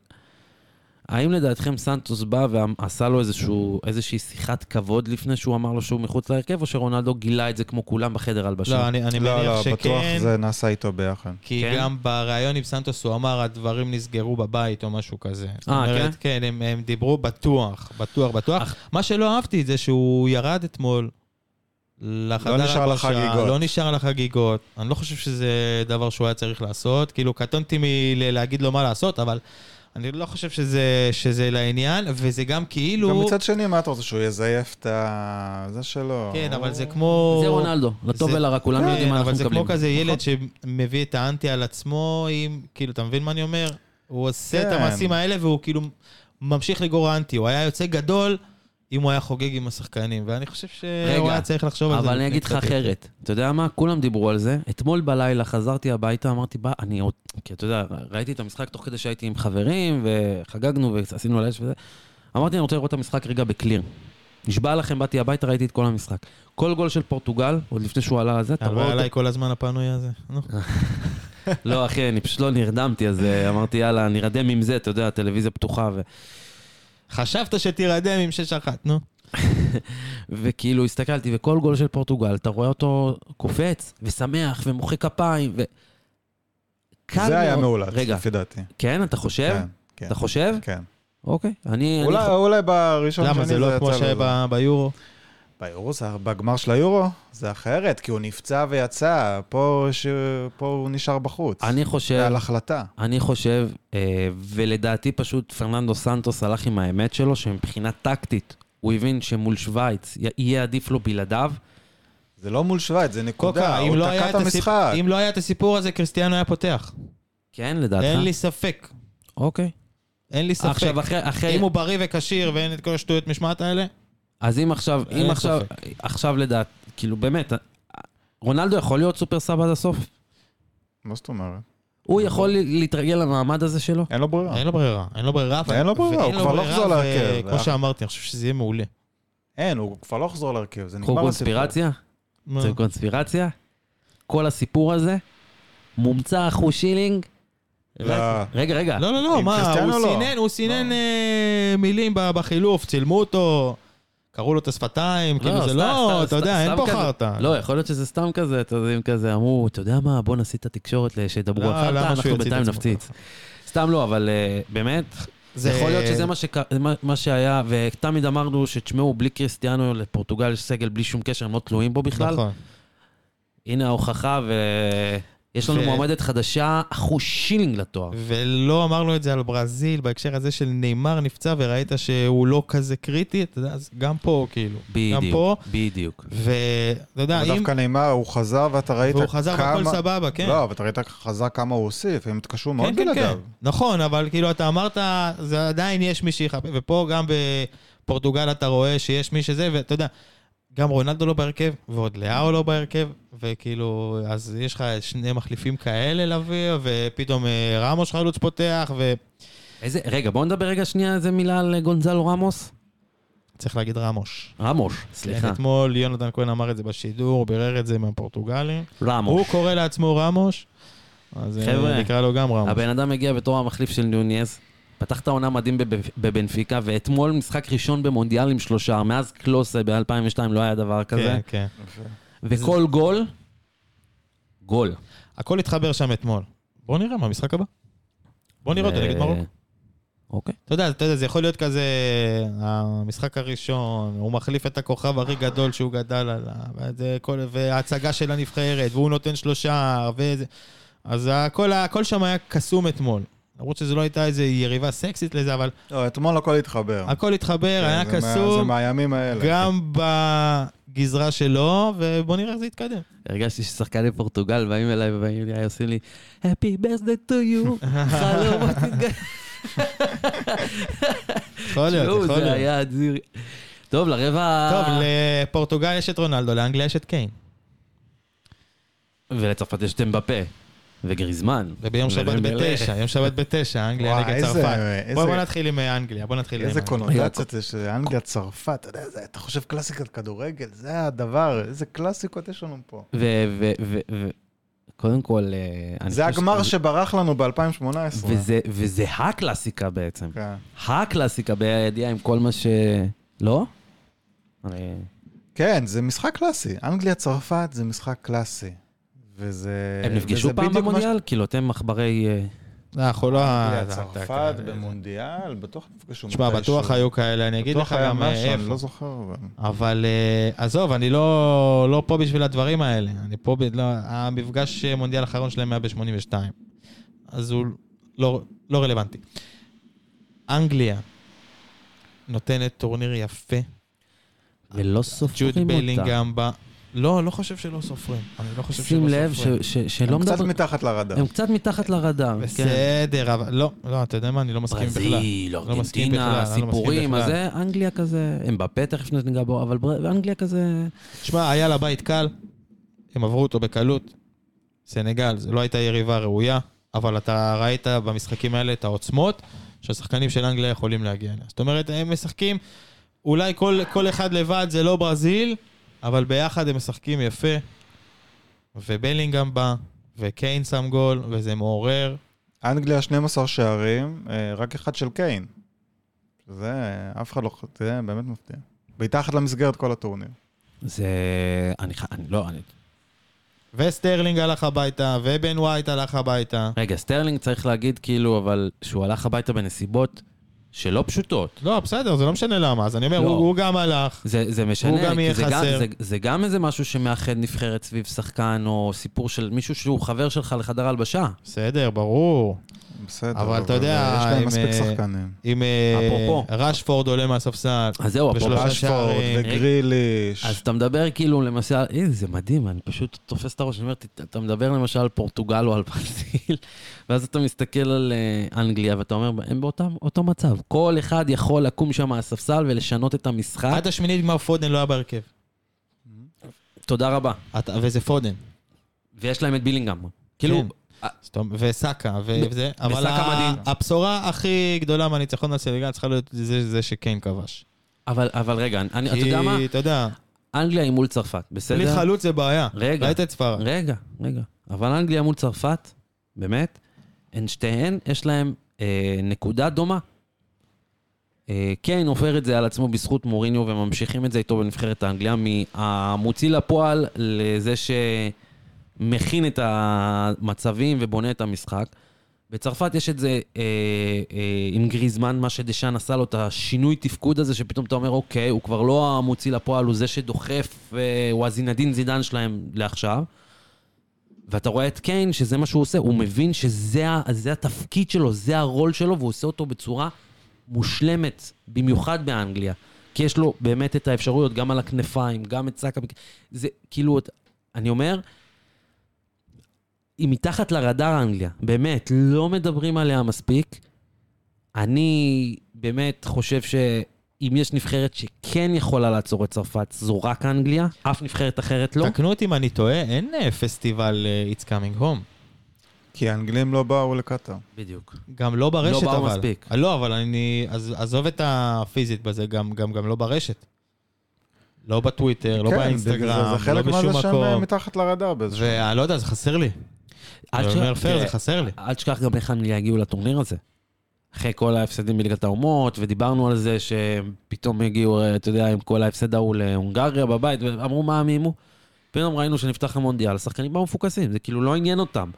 האם לדעתכם סנטוס בא ועשה לו איזשהו, איזושהי שיחת כבוד לפני שהוא אמר לו שהוא מחוץ להרכב, או שרונלדו גילה את זה כמו כולם בחדר הלבשה? לא, אני, אני לא, מניח לא, בטוח שכן, זה נעשה איתו ביחד. כי כן? גם בריאיון עם סנטוס הוא אמר, הדברים נסגרו בבית או משהו כזה. אה, אומרת, כן? הם, הם דיברו בטוח, בטוח, בטוח. אך- מה שלא אהבתי זה שהוא ירד אתמול לחדר לא נשאר לחגיגות. לא נשאר לחגיגות. אני לא חושב שזה דבר שהוא היה צריך לעשות. כאילו, קטונתי מלהגיד לו מה לעשות, אבל אני לא חושב שזה, שזה לעניין, וזה גם כאילו... גם מצד שני, מה אתה רוצה, שהוא יזייף את ה... זה שלו. כן, אבל זה כמו... זה רונלדו, לטוב זה- ולרע, כולנו כן, יודעים מה אנחנו אבל זה מקבלים. כמו כזה ילד נכון. שמביא את האנטי על עצמו, עם, כאילו, אתה מבין מה אני אומר? הוא עושה את כן. המעשים האלה והוא כאילו ממשיך לגור האנטי. הוא היה יוצא גדול אם הוא היה חוגג עם השחקנים, ואני חושב שהוא היה צריך לחשוב על זה. אבל אני אגיד לך. אחרת. אתה יודע מה? כולם דיברו על זה. אתמול בלילה חזרתי הביתה, אמרתי, בא, אני עוד... כי אתה יודע, ראיתי את המשחק תוך כדי שהייתי עם חברים, וחגגנו ועשינו לאש וזה. אמרתי, אני רוצה לראות את המשחק רגע בקליר. נשבע לכם, באתי הביתה, ראיתי את כל המשחק. כל גול של פורטוגל, עוד לפני שהוא עלה על זה, אתה רואה אותו... עליי כל הזמן הפנוי הזה. נו. לא, אחי, אני פשוט לא נרדמתי, אז אה, אמרתי, יאללה, נרדם עם זה, אתה יודע, הטלוויזיה פתוחה, ו... חשבת שתירדם עם 6-1, נו. וכאילו הסתכלתי, וכל גול של פורטוגל, אתה רואה אותו קופץ, ושמח, ומוחא כפיים, ו... קל זה היה. מאולץ, רגע, לפי דעתי. כן, אתה חושב? כן, כן. אתה חושב? כן. אוקיי. אני... אולי- אני... אולי בראשון שני למה, זה לא כמו שהיה ביורו? ביורו זה, בגמר של היורו, זה אחרת, כי הוא נפצע ויצא, פה, ש... פה הוא נשאר בחוץ. אני חושב, על החלטה. אני חושב, אה, ולדעתי פשוט פרננדו סנטוס הלך עם האמת שלו, שמבחינה טקטית, הוא הבין שמול שווייץ יהיה עדיף לו בלעדיו. זה לא מול שווייץ, זה נקודה, הוא לא תקע את את הסיפ- המשחק. אם לא היה את הסיפור הזה, קריסטיאנו היה פותח. כן, לדעתך? אין לי ספק. אוקיי. אין לי ספק. עכשיו, אחרי... אחרי... אם הוא בריא וכשיר ואין את כל השטויות משמעת האלה, אז אם עכשיו, אם עכשיו. עכשיו לדעת, כאילו באמת, רונלדו יכול להיות super sub עד הסוף? מה זאת אומרת? הוא יכול להתרגל למעמד הזה שלו? אין לו ברירה. אין לו ברירה. אין לו ברירה. אין לו ברירה, הוא כבר לא יחזור ו- להרכב. כמו שאמרתי, אני חושב שזה יהיה מעולה. אין, הוא כבר לא יחזור להרכב, זה נגמר הסיפור. קונספירציה? מה? זה קונספירציה? כל הסיפור הזה, מומצא אחוז שילינג? לא. רגע, רגע. לא, לא, לא, מה, הוא לא. סינן, הוא סינן לא. אה, מילים בחילוף, צילמו אותו, קראו לו את השפתיים, כאילו זה לא, אתה יודע, אין פה. חרטא. לא, יכול להיות שזה סתם כזה, אתה יודע, אם כזה, אמרו, אתה יודע מה, בוא נסיט את התקשורת שידברו לא, על חרטא, אנחנו בינתיים נפציץ. סתם לא, אבל אה, באמת, זה- יכול להיות שזה מה, שק... מה, מה שהיה, ותמיד אמרנו שתשמעו, בלי קריסטיאנו לפורטוגל יש סגל בלי שום קשר, הם לא תלויים בו בכלל. נכון. הנה ההוכחה, ויש לנו ו- מועמדת חדשה, אחוז שילינג לתואר. ולא אמרנו את זה על ברזיל, בהקשר הזה של נאמר נפצע וראית שהוא לא כזה קריטי, אתה יודע, אז גם פה, כאילו. גם פה, בדיוק, בדיוק. ואתה יודע, אבל אם... דווקא נאמר, הוא חזר ואתה ראית והוא חזר כמה... והכל סבבה, כן. לא, אבל אתה ראית חזק כמה הוא הוסיף, הם התקשרו מאוד כן, כן, כן. בלעדיו. נכון, אבל כאילו אתה אמרת, זה עדיין יש מי שיחפה, ופה גם בפורטוגל אתה רואה שיש מי שזה, ואתה יודע, גם רונלדו לא בהרכב, ועוד לאהו לא בהרכב, וכאילו, אז יש לך שני מחליפים כאלה להביא, ופתאום אה, רמוש חלוץ פותח, איזה, רגע, בואו נדבר רגע שנייה איזה מילה על גונזלו רמוס. וצריך להגיד רמוש. רמוש, סליחה. כן, אתמול יונתן כהן אמר את זה בשידור, הוא בירר את זה מהפורטוגלים. הוא רמוש. קורא לעצמו רמוש, אז אה, חבר'ה, נקרא לו גם רמוש. הבן אדם הגיע בתור המחליף של ניוניז, פתח את העונה מדהים בב- בבנפיקה, ואתמול משחק ראשון במונדיאל עם שלושה, מאז קלוסה ב-2002 לא היה דבר כזה. כן, כן. וכל גול, גול. הכל התחבר שם אתמול. בוא נראה מה המשחק הבא. בוא נראה אותו נגד מרוקו. אוקיי. אתה יודע, אתה יודע, זה יכול להיות כזה, המשחק הראשון, הוא מחליף את הכוכב הכי גדול שהוא גדל עליו, וההצגה של הנבחרת, והוא נותן שלושה, וזה... אז הכל, הכל שם היה קסום אתמול. למרות שזו לא הייתה איזו יריבה סקסית לזה, אבל לא, אתמול הכל התחבר. הכל התחבר, כן, היה זה מה- זה קסום, מהימים האלה. גם בגזרה שלו, ובוא נראה איך זה יתקדם. הרגשתי ששחקני פורטוגל באים אליי ובאים לי, עושים לי, Happy birthday to you, חלומות תתגלה. יכול להיות, יכול זה להיות. היה אדיר. טוב, לרבע... טוב, לפורטוגל יש את רונלדו, לאנגליה יש את קיין. ולצרפת יש את אמבפה. וגריזמן. וביום שבת. בתשע, יום שבת בתשע, אנגליה נגד איזה- צרפת. איזה- בוא בוא נתחיל עם אה, אנגליה, בוא נתחיל עם איזה אנגליה. קונוטציות יש, אנגליה, צרפת, אתה יודע, זה- אתה חושב קלאסיקת כדורגל, זה הדבר, איזה קלאסיקות יש לנו פה. קודם כל, אה, זה הגמר ש- שברח לנו ב-2018. וזה, וזה הקלאסיקה בעצם. כן. הקלאסיקה בידיעה עם כל מה ש... לא? כן, זה משחק קלאסי. אנגליה, צרפת זה משחק קלאסי. וזה... הם נפגשו פעם במונדיאל? כאילו, אתם עכברי... אה, לא, אנחנו לא... זה- צרפת במונדיאל, בטוח נפגשו תשמע, מתישהו. בטוח היו כאלה, אני אגיד לך גם אה, משהו, אני לא איפה. זוכר. אבל- אה, עזוב, אני לא לא פה בשביל הדברים האלה. אני פה, לא, המפגש אה, מונדיאל האחרון שלהם היה ב-82. אז הוא לא לא רלוונטי. אנגליה נותנת טורניר יפה. ולא סופרים ג'וד אותה. בלינגהם בא... לא, לא חושב שלא סופרים. אני לא חושב שלא שים לב סופרים. ש- ש- שלא הם קצת. מתחת לרדאר. הם קצת מתחת לרדאר. כן. בסדר, אבל לא, לא, אתה יודע מה, אני לא מסכים בכלל. ברזיל, לא ארגנטינה, לא סיפורים, אז. זה אנגליה כזה, הם בפה תכף ניגע בו, אבל בר- אנגליה כזה... שמע, היה לה בית קל, הם עברו אותו בקלות. סנגל, זו לא הייתה יריבה ראויה, אבל אתה ראית במשחקים האלה את העוצמות שהשחקנים של אנגליה יכולים להגיע אליה. זאת אומרת, הם משחקים, אולי כל, כל אחד לבד זה לא ברזיל, אבל ביחד הם משחקים יפה. ובלינגהם בא, וקיין שם גול, וזה מעורר. אנגליה 12 שערים, אה, רק אחד של קיין. זה, אף אחד לא, זה באמת מפתיע. מתחת למסגרת כל הטורניר. זה... אני ח... אני לא... אני... וסטרלינג הלך הביתה, ובן ווייט הלך הביתה. רגע, סטרלינג צריך להגיד כאילו, אבל שהוא הלך הביתה בנסיבות שלא פשוטות. לא, בסדר, זה לא משנה למה. אז אני אומר, לא. הוא, הוא גם הלך. זה, זה משנה, הוא גם יהיה זה, גם, חסר. זה, זה גם איזה משהו שמאחד נבחרת סביב שחקן, או סיפור של מישהו שהוא חבר שלך לחדר הלבשה. בסדר, ברור. בסדר. אבל אתה יודע, יש להם עם, מספיק אה, שחקנים. אם אה, אפרופו. רשפורד עולה מהספסל, אז זהו, אפרופו, רשפורד שערים. וגריליש. אז אתה מדבר כאילו, למשל, זה מדהים, אני פשוט תופס את הראש, אני אומר, "ת- אתה מדבר למשל על פורטוגל או על ברזיל, ואז אתה מסתכל על אה, אנגליה, ואתה אומר, הם באותם- אותו מצב. כל אחד יכול לקום שם מהספסל ולשנות את המשחק. עד השמינית גמר פודן לא היה בהרכב. תודה רבה. אתה- וזה פודן. ויש להם את בילינגהם. כאילו, כן. אומרת, וסאקה, וזה, אבל. הבשורה הכי גדולה מהניצחון על סנגל צריכה להיות זה זה שקיין כבש. אבל, אבל רגע, אני, אתה יודע מה? אתה יודע, אנגליה היא מול צרפת, בסדר? בלי חלוץ זה בעיה. רגע. ראית את ספרד. רגע, רגע. אבל אנגליה מול צרפת, באמת, הן שתיהן, יש להן אה, נקודה דומה. אה, קיין עובר את זה על עצמו בזכות מוריניו, וממשיכים את זה איתו בנבחרת האנגליה, מהמוציא לפועל לזה שמכין את המצבים ובונה את המשחק. בצרפת יש את זה אה, אה, עם גריזמן, מה שדשאן עשה לו, את השינוי תפקוד הזה, שפתאום אתה אומר, אוקיי, הוא כבר לא המוציא לפועל, הוא זה שדוחף, אה, הוא הזינדין זידן שלהם לעכשיו. ואתה רואה את קיין, שזה מה שהוא עושה, הוא מבין שזה זה התפקיד שלו, זה הרול שלו, והוא עושה אותו בצורה מושלמת, במיוחד באנגליה. כי יש לו באמת את האפשרויות, גם על הכנפיים, גם את סאקה. זה כאילו, אני אומר, היא מתחת לרדאר אנגליה, באמת, לא מדברים עליה מספיק. אני באמת חושב שאם יש נבחרת שכן יכולה לעצור את צרפת, זו רק אנגליה, אף נבחרת אחרת לא. תקנו אותי אם אני טועה, אין אה, פסטיבל אה, It's Coming Home. כי האנגלים לא באו לקטאר. בדיוק. גם לא ברשת, לא באו אבל. מספיק. אה, לא, אבל אני... אז עזוב את הפיזית בזה, גם, גם, גם לא ברשת. לא בטוויטר, לא כן, באינסטגרם, זה- זה לא חלק בשום אה, מקום. מתחת לרדאר באיזשהו... ואני לא יודע, זה חסר לי. אל אני תשכח- אומר פייר, זה חסר לי. אל תשכח גם איך אנגליה הגיעו לטורניר הזה. אחרי כל ההפסדים בליגת האומות, ודיברנו על זה שפתאום הגיעו, אה, אתה יודע, עם כל ההפסד ההוא להונגריה בבית, ואמרו מה עמימו. פתאום ראינו שנפתח המונדיאל, השחקנים באו מפוקסים, זה כאילו לא עניין אותם.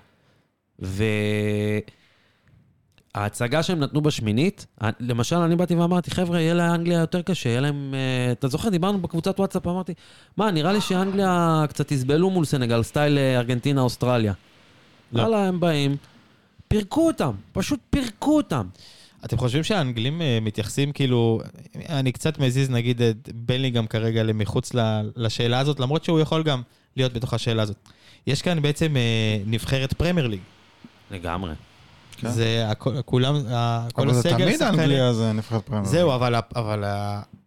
וההצגה שהם נתנו בשמינית, למשל, אני באתי ואמרתי, חבר'ה, יהיה לאנגליה יותר קשה, יהיה להם... אה, אתה זוכר, דיברנו בקבוצת וואטסאפ, אמרתי, מה, נראה לי שאנגליה קצת יסבלו מול סנגל, style אה, ארגנטינה, אוסטרליה. לא. וואלה, הם באים, פירקו אותם, פשוט פירקו אותם. אתם חושבים שהאנגלים אה, מתייחסים כאילו, אני קצת מזיז נגיד את בלינגהם כרגע למחוץ לשאלה הזאת, למרות שהוא יכול גם להיות בתוך השאלה הזאת. יש כאן בעצם נבחרת פרמייר ליג. לגמרי. כן. זה הכ- כולם, כל אבל זה הסגל תמיד שחקנים- אנגליה זה נבחרת פרמייר. זהו, אבל, אבל,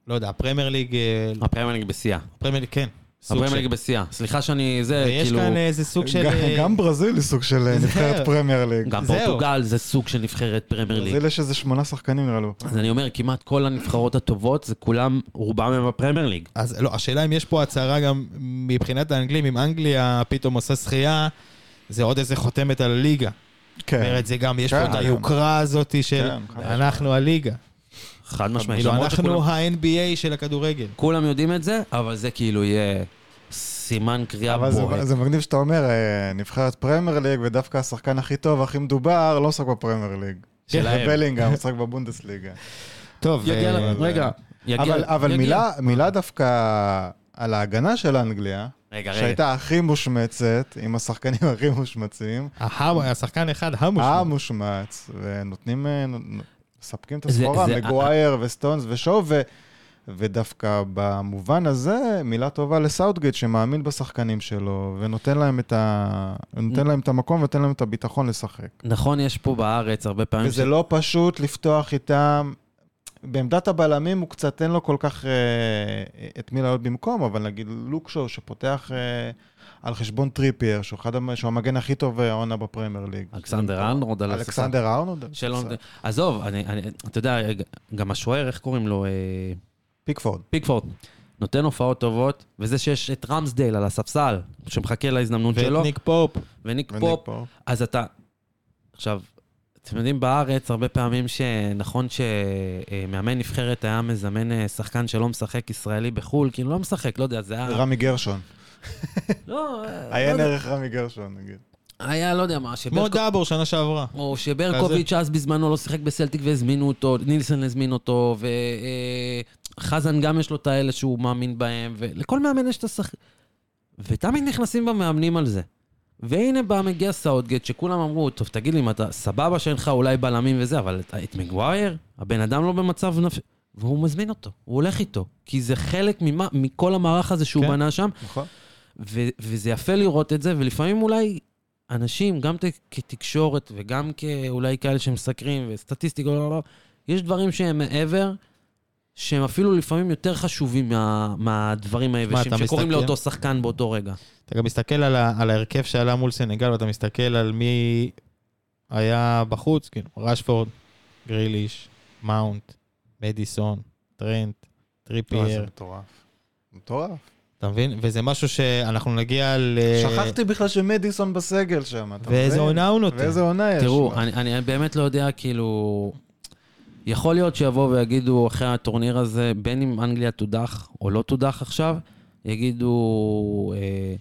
לא יודע, הפרמייר ליג, אה, הפרמייר ליג בשיאה. הפרמייר ליג, כן. הפרמייר ליג בשיאה. סליחה שאני, זה ויש כאילו... כאן איזה סוג של... גם- אה, גם ברזיל היא סוג של אה. נבחרת פרמייר ליג. גם. פורטוגל זה סוג של נבחרת פרמייר ליג. ברזיל יש איזה שמונה שחקנים נראה לי. אז אני אומר, כמעט כל הנבחרות הטובות, זה כולם, רובם הם בפרמייר ליג. אז לא, השאלה אם יש פה הצהרה גם מבחינת האנגלים, אם אנגליה פתאום עושה שחייה, זה עוד איזה חותמת על הליגה. זאת כן. אומרת, זה גם, יש כן, פה את כן. היוקרה הזאת של כן, אנחנו הליגה. חד משמעית. כאילו, למרות שכולם- אנחנו ה-NBA של הכדורגל. כולם יודעים את זה, אבל זה כאילו יהיה סימן קריאה אבל זה-. זה מגניב שאתה אומר, אה, נבחרת פרמייר ליג, ודווקא השחקן הכי טוב, הכי מדובר, לא משחק בפרמייר ליג. שלהם. ובלינגהם משחק בבונדסליגה. טוב, יגיע, אה, רגע, יגיע, אבל, אבל יגיע. מילה, מילה דווקא על ההגנה של אנגליה, רגע, רגע. שהייתה הכי מושמצת, עם השחקנים הכי מושמצים, ה- השחקן אחד המושמע. המושמץ, ונותנים, אה, מספקים את הסחורה, זה- מגווייר וסטונס ושואו, ו... ודווקא במובן הזה, מילה טובה לסאוטגייט שמאמין בשחקנים שלו, ונותן להם את, ה... נותן להם את המקום ונותן להם את הביטחון לשחק. נכון, יש פה בארץ הרבה פעמים... וזה לא פשוט לפתוח איתם. בעמדת הבלמים הוא קצת אין לו כל כך אה, את מי לעלות במקום, אבל נגיד לוק שואו שפותח אה, על חשבון טריפייר, שהוא, אחד, שהוא המגן הכי טוב העונה בפרמייר ליג. אלכסנדר הספסל. אלכסנדר. בסדר. עזוב, אני, אני, אתה יודע, גם השוער, איך קוראים לו? אה, פיקפורד. פיקפורד. נותן הופעות טובות, וזה שיש את רמסדייל על הספסל, שמחכה להזדמנות שלו, ואת ניק פופ. וניק וניק פופ, פופ. אז אתה... עכשיו, אתם יודעים, בארץ, הרבה פעמים שנכון שמאמן נבחרת היה מזמן אה, שחקן שלא משחק ישראלי בחו"ל, כאילו לא משחק, לא יודע, זה היה... רמי גרשון. לא, אה, לא עיין. ערך רמי גרשון, נגיד. היה, לא יודע מה, כמו שברקו... דאבור שנה שעברה. או שברקוביץ' אז בזמנו לא שיחק בסלטיק והזמינו אותו, נילסון הזמין אותו, וחזן גם יש לו את האלה שהוא מאמין בהם, ולכל מאמן יש את השחק... ותמיד נכנסים במאמנים על זה. והנה בא מגיע סאוטגייט, שכולם אמרו, טוב, תגיד לי, אם אתה סבבה שאין לך אולי בלמים וזה, אבל את, את מגווייר, הבן אדם לא במצב נפשי, והוא מזמין אותו, הוא הולך איתו, כי זה חלק ממה, מכל המערך הזה שהוא כן. בנה שם, נכון? ו- וזה יפה לראות את זה, ולפעמים אולי אנשים, גם ת- כתקשורת וגם כאולי כאלה שמסקרים וסטטיסטיקה, לא, לא, לא, יש דברים שהם מעבר, שהם אפילו לפעמים יותר חשובים מה, מהדברים היבשים, שקורים מסתכל? לאותו שחקן באותו רגע. אתה גם מסתכל על, ה, על ההרכב שעלה מול סנגל, ואתה מסתכל על מי היה בחוץ, כאילו, רשפורד, גריליש, מאונט, מדיסון, טרנט, לא, זה טריפייר, מטורף. מטורף. אתה מבין? וזה משהו שאנחנו נגיע ל... שכחתי בכלל שמדיסון בסגל שם, אתה מבין? ואיזה עונה הוא נותן. ואיזה עונה יש תראו. אני, אני באמת לא יודע, כאילו... יכול להיות שיבואו ויגידו אחרי הטורניר הזה, בין אם אנגליה תודח או לא תודח עכשיו, יגידו, אה,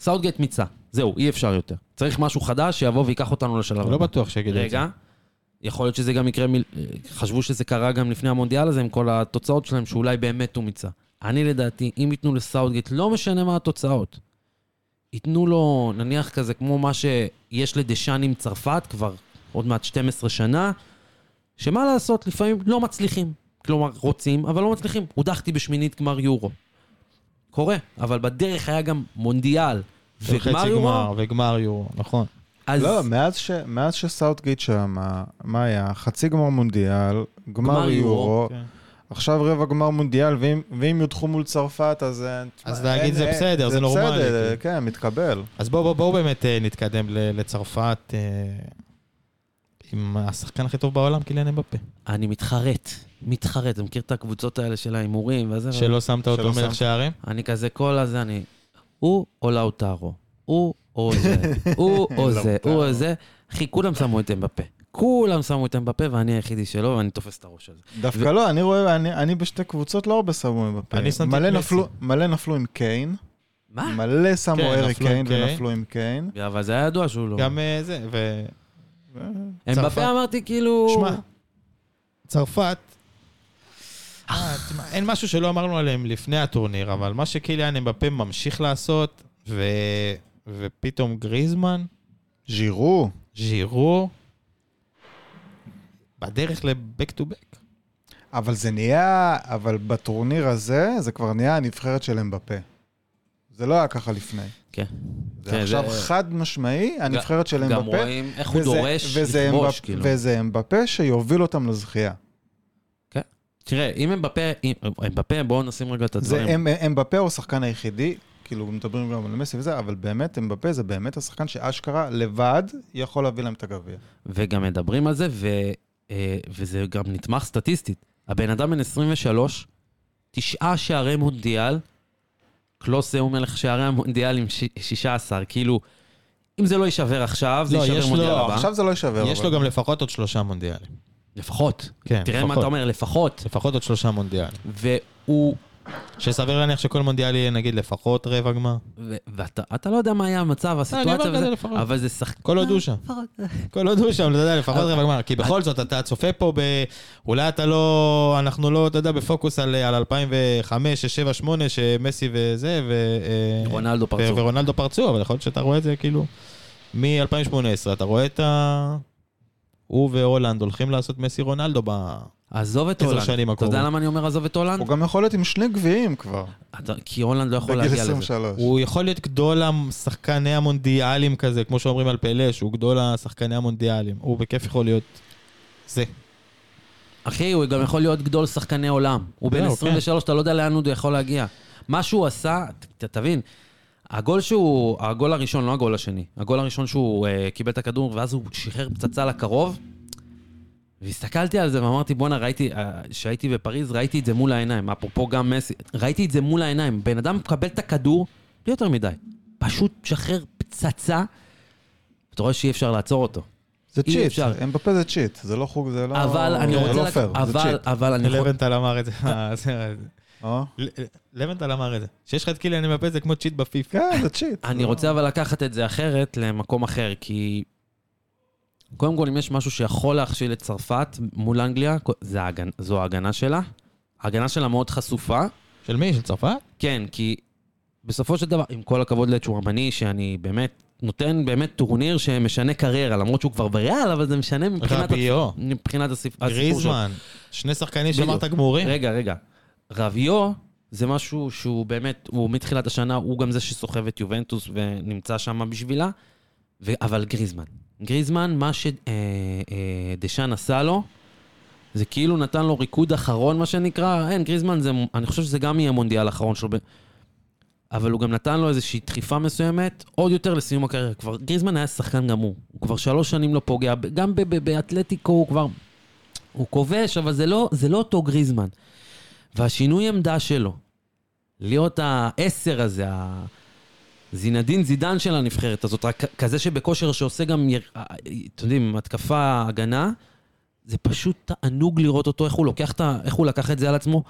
סאוטגייט מיצה, זהו, אי אפשר יותר. צריך משהו חדש שיבוא וייקח אותנו לשלב אני לא בטוח שיגידו את זה. רגע, יכול להיות שזה גם יקרה, מ... חשבו שזה קרה גם לפני המונדיאל הזה עם כל התוצאות שלהם, שאולי באמת הוא מיצה. אני לדעתי, אם ייתנו לסאוטגייט, לא משנה מה התוצאות, ייתנו לו, נניח כזה, כמו מה שיש לדשאן עם צרפת, כבר עוד מעט 12 שנה, שמה לעשות, לפעמים לא מצליחים. כלומר, רוצים, אבל לא מצליחים. הודחתי בשמינית גמר יורו. קורה, אבל בדרך היה גם מונדיאל וגמר יורו. גמר וגמר יורו, נכון. אז לא, מאז ש- מאז שסאוטגייט שם, מה היה? חצי גמר מונדיאל, גמר גמר יורו, יורו, כן. עכשיו רבע גמר מונדיאל, ואם- ואם יודחו מול צרפת, אז... אה, תשמע, אז להגיד אין- זה בסדר, זה נורמלי, בסדר, כאילו. כן, מתקבל. אז בואו בוא, בוא באמת אה, נתקדם ל- לצרפת אה, עם השחקן הכי טוב בעולם, קיליאן אמבפה. אני מתחרט, מתחרט. אתה מכיר את הקבוצות האלה של ההימורים וזה? שלא שמת אותו מלך. שערים? אני כזה, כל הזה, אני... הוא או לאוטרו, הוא או זה, הוא או זה, הוא או זה. אחי, כולם שמו את אמבפה. כולם שמו את אמבפה, ואני היחידי שלו, ואני תופס את הראש הזה. דווקא לא, אני רואה, אני- אני בשתי קבוצות לא הרבה שמו בפה. אני שמתי את נפלו- מסי. מלא נפלו עם קיין, מה? מלא שמו כן, ארי קיין. ונפלו עם קיין. אבל זה היה ידוע שהוא לא... גם אה, זה, ו... צרפת. אמבפה אמרתי כאילו... שמע, צרפת, אה, תשמע, אין משהו שלא אמרנו עליהם לפני הטורניר, אבל מה שקיליאן אמבפה ממשיך לעשות, ו... ופתאום גריזמן, ז'ירו, ז'ירו, בדרך ל-back to back. אבל זה נהיה, אבל בטורניר הזה, זה כבר נהיה הנבחרת של אמבפה. זה לא היה ככה לפני. כן. זה כן, עכשיו זה- חד משמעי, הנבחרת של אמבפה. גם רואים איך הוא וזה- דורש וזה לכבוש, אמבפ- כאילו. וזה אמבפה שיוביל אותם לזכייה. תראה, אם אמבפה, אם- אמבפה, בואו נשים רגע את זה הדברים. אמ- אמבפה הוא השחקן היחידי, כאילו מדברים גם על מסי וזה, אבל באמת אמבפה זה באמת השחקן שאשכרה לבד יכול להביא להם את הגביע. וגם מדברים על זה, ו, אה, וזה גם נתמך סטטיסטית. הבן אדם בן 23, תשעה שערי מונדיאל, קלוסה הוא מלך שערי המונדיאל עם ש- 16, כאילו, אם זה לא יישבר עכשיו, זה לא, יישבר מונדיאל לא, הבא. עכשיו זה לא יישבר. יש אבל- לו גם לפחות עוד שלושה מונדיאלים. לפחות. כן, תראה מה לפחות. אתה אומר, לפחות. לפחות עוד שלושה מונדיאלים. והוא... שסביר להניח שכל מונדיאל יהיה נגיד לפחות רבע גמר. ואתה אתה לא יודע מה היה המצב, אני הסיטואציה וזה. אבל זה שחק... כל עוד הוא שם. כל עוד הוא שם, אתה יודע, לפחות אבל- רבע גמר. כי בכל זאת, אתה צופה פה ב... אולי אתה לא... אנחנו לא, אתה יודע, בפוקוס על על 2005, 6, 7, 8, שמסי וזה, ו... אה, רונלדו פרצו. ורונלדו פרצו, אבל יכול להיות שאתה רואה את זה כאילו... מ-2018, אתה רואה את ה... הוא והולנד הולכים לעשות מסי רונלדו ב... עזוב את עשר הולנד. שנים אתה יודע הקרובות. למה אני אומר עזוב את הולנד? הוא גם יכול להיות עם שני גביעים כבר, אתה- כי הולנד לא יכול בגיל להגיע לזה. 23. הוא יכול להיות גדול השחקני המונדיאלים כזה, כמו שאומרים על פלא, שהוא גדול השחקני המונדיאלים. הוא בכיף יכול להיות זה. אחי, הוא גם יכול להיות גדול שחקני עולם. הוא בן זהו, 23, אתה לא יודע לאן הוא יכול להגיע. מה שהוא עשה, ת- תבין, הגול שהוא, הגול הראשון, לא הגול השני, הגול הראשון שהוא uh, קיבל את הכדור ואז הוא שחרר פצצה לקרוב, והסתכלתי על זה ואמרתי, בואנה, ראיתי, כשהייתי בפריז, ראיתי את זה מול העיניים, אפרופו גם מסי, ראיתי את זה מול העיניים. בן אדם מקבל את הכדור, בלי יותר מדי, פשוט שחרר פצצה, אתה רואה שאי אפשר לעצור אותו. זה cheat, אפשר. אמבפה זה cheat, זה לא חוקי, זה לא... אבל אני זה רוצה... לא לק- פייר, זה אבל, cheat. אבל אני. לבנטל אמר את זה. אה, זה- אה? לבנטל אמר את זה. שיש לך את קיליאן אמבפה זה כמו cheat בפיפ"א. כן, זה cheat. אני זה לא- רוצה אבל לקחת את זה אחרת למקום אחר, כי קודם כל, אם יש משהו שיכול להכשיל את צרפת מול אנגליה, זה ההגנ... זו ההגנה שלה. ההגנה שלה מאוד חשופה. של מי? של צרפת? כן, כי בסופו של דבר, עם כל הכבוד לצ'ורמני, שאני באמת נותן באמת טורניר שמשנה קריירה, למרות שהוא כבר בריאל, אבל זה משנה מבחינת, רביו. מבחינת הסיפ... הסיפור שלו. גריזמן. שני שחקנים. שאמרת גמורים. רגע, רגע. רביו זה משהו שהוא באמת, הוא מתחילת השנה, הוא גם זה שסוחב את יובנטוס ונמצא שם בשבילה, ו... אבל גריזמן. גריזמן, מה שדשאן עשה לו, זה כאילו נתן לו ריקוד אחרון, מה שנקרא, אין, גריזמן זה, אני חושב שזה גם יהיה מונדיאל האחרון שלו. אבל הוא גם נתן לו איזושהי דחיפה מסוימת, עוד יותר לסיום הקריירה. כבר, גריזמן היה שחקן גמור. הוא כבר שלוש שנים לא פוגע, גם באתלטיקו הוא כבר... הוא כובש, אבל זה לא, זה לא אותו גריזמן. והשינוי עמדה שלו, להיות העשר הזה, הזינדין זידן של הנבחרת הזאת, רק כזה שבכושר שעושה גם, יר- אתם יודעים, התקפה, הגנה, זה פשוט תענוג לראות אותו, איך הוא לוקח את ה... איך הוא לקח את זה על עצמו.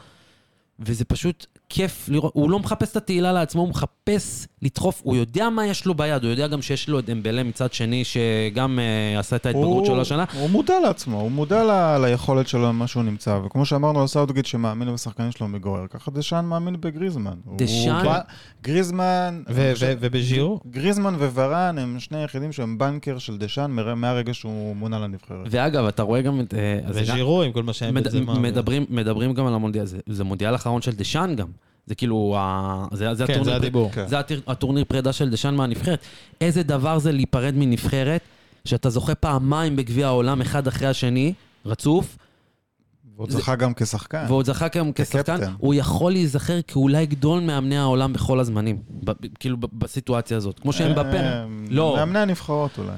וזה פשוט כיף לראות, הוא לא מחפש את התהילה לעצמו, הוא מחפש לדחוף, הוא יודע מה יש לו ביד, הוא יודע גם שיש לו את דמבלה מצד שני, שגם אה, עשה את ההתבגרות שלו השנה. הוא מודע לעצמו, הוא מודע ל- ליכולת שלו, למה שהוא נמצא, וכמו שאמרנו על סאוטגייט שמאמין בשחקנים שלו מגווייר, ככה דשאן מאמין בגריזמן. דשאן? הוא גריזמן... ו- חושב- ו- ובז'ירו? גריזמן וראן הם שני היחידים שהם banker של דשאן מהרגע שהוא מונה לנבחרת. ואגב, אתה רואה גם את... אה, וז'ירו עם כל מה שהיה מד. מה- מדברים, מדברים גם על המונדיאל, זה, זה מונדיאל אחרון של דשאן גם. זה כאילו, ה, זה, זה, כן, הטורניר, זה הדיבור. כן. זה הטיר- הטורניר פרידה של דשאן מהנבחרת. איזה דבר זה להיפרד מנבחרת, שאתה זוכה פעמיים בגביע העולם, אחד אחרי השני, רצוף, זה- זכה גם כשחקן. והוא זכה גם כשחקן, כקפטן. הוא יכול להיזכר כאולי גדול מאמני העולם בכל הזמנים. ב, כאילו, בסיטואציה הזאת. כמו שהם בפה. אה, לא. מאמני הנבחרות אולי,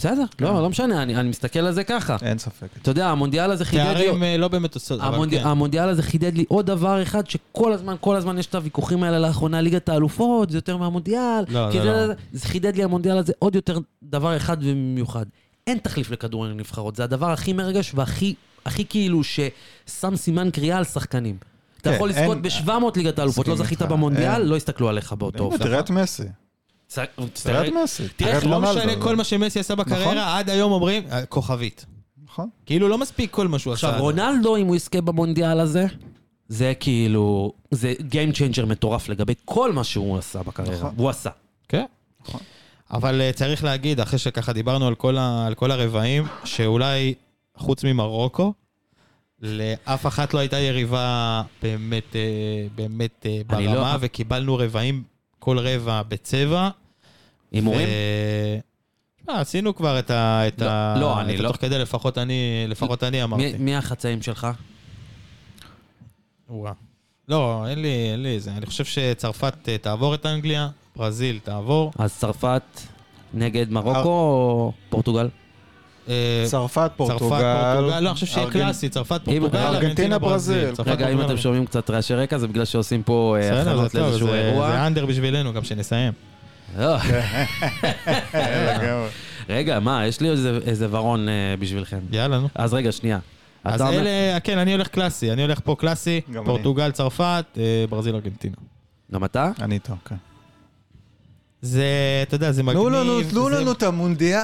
בסדר, כן. לא, לא משנה, אני, אני מסתכל על זה ככה. אין ספק. אתה יודע, המונדיאל הזה חידד לי... תארים אה, לא באמת עושות, אבל המונד... כן. המונדיאל הזה חידד לי עוד דבר אחד, שכל הזמן, כל הזמן יש את הוויכוחים האלה לאחרונה, ליגת האלופות, זה יותר מהמונדיאל. לא, זה זה, לא. זה חידד לי המונדיאל הזה עוד יותר דבר אחד ובמיוחד. אין תחליף לכדורגל נבחרות, זה הדבר הכי מרגש והכי הכי כאילו ששם סימן קריאה על שחקנים. אתה כן, יכול לזכות אין- ב-700 ליגת האלופות, לא זכית במונדיאל. לא יסתכלו עליך באותו אופן. תראה את מסי. תראה את מסי. תראה, את לא רונלדו. משנה כל מה שמסי עשה בקריירה, עד היום אומרים, אה, כוכבית. נכון. כאילו לא מספיק כל מה שהוא עשה. עכשיו, רונלדו, אם הוא יזכה במונדיאל הזה, זה כאילו, זה Game Changer מטורף לגבי כל מה שהוא עשה בקריירה. נכון. הוא עשה. כן. נכון. אבל אה, צריך להגיד, אחרי שככה דיברנו על כל, ה, על כל הרבעים, שאולי חוץ ממרוקו, לאף אחת לא הייתה יריבה באמת, אה, באמת לא- ברמה, וקיבלנו רבעים, כל רבע בצבע. הימורים? ו- אה, עשינו כבר את ה... את לא, ה... לא, אני לא- התוך כדי, לפחות אני, לפחות אני אמרתי. מי- החצאים שלך? וואו. לא, אין לי, אין לי זה. אני חושב שצרפת אה, תעבור את אנגליה, ברזיל תעבור. אז צרפת נגד מרוקו או פורטוגל? אה, צרפת, פורטוגל. לא, אני חושב שיהיה קלאסי, צרפת, פורטוגל, ארגנטינה, ברזיל. רגע, אם. אתם שומעים קצת רעשי רקע, זה בגלל שעושים פה אה, הכנות לאיזשהו אירוע. זה אנדר בשבילנו, גם שנסיים. לא. רגע, מה, יש לי איזה- ורון אה, בשבילכם. יאללה, נו. אז רגע, שנייה. אז אלה, כן, אני הולך קלאסי, אני הולך פה קלאסי. פורטוגל, צרפת, ברזיל, ארגנטינה. גם אתה? אני איתו, כן. זה, אתה יודע, זה מגניב. תנו לנו, את המונדיאל,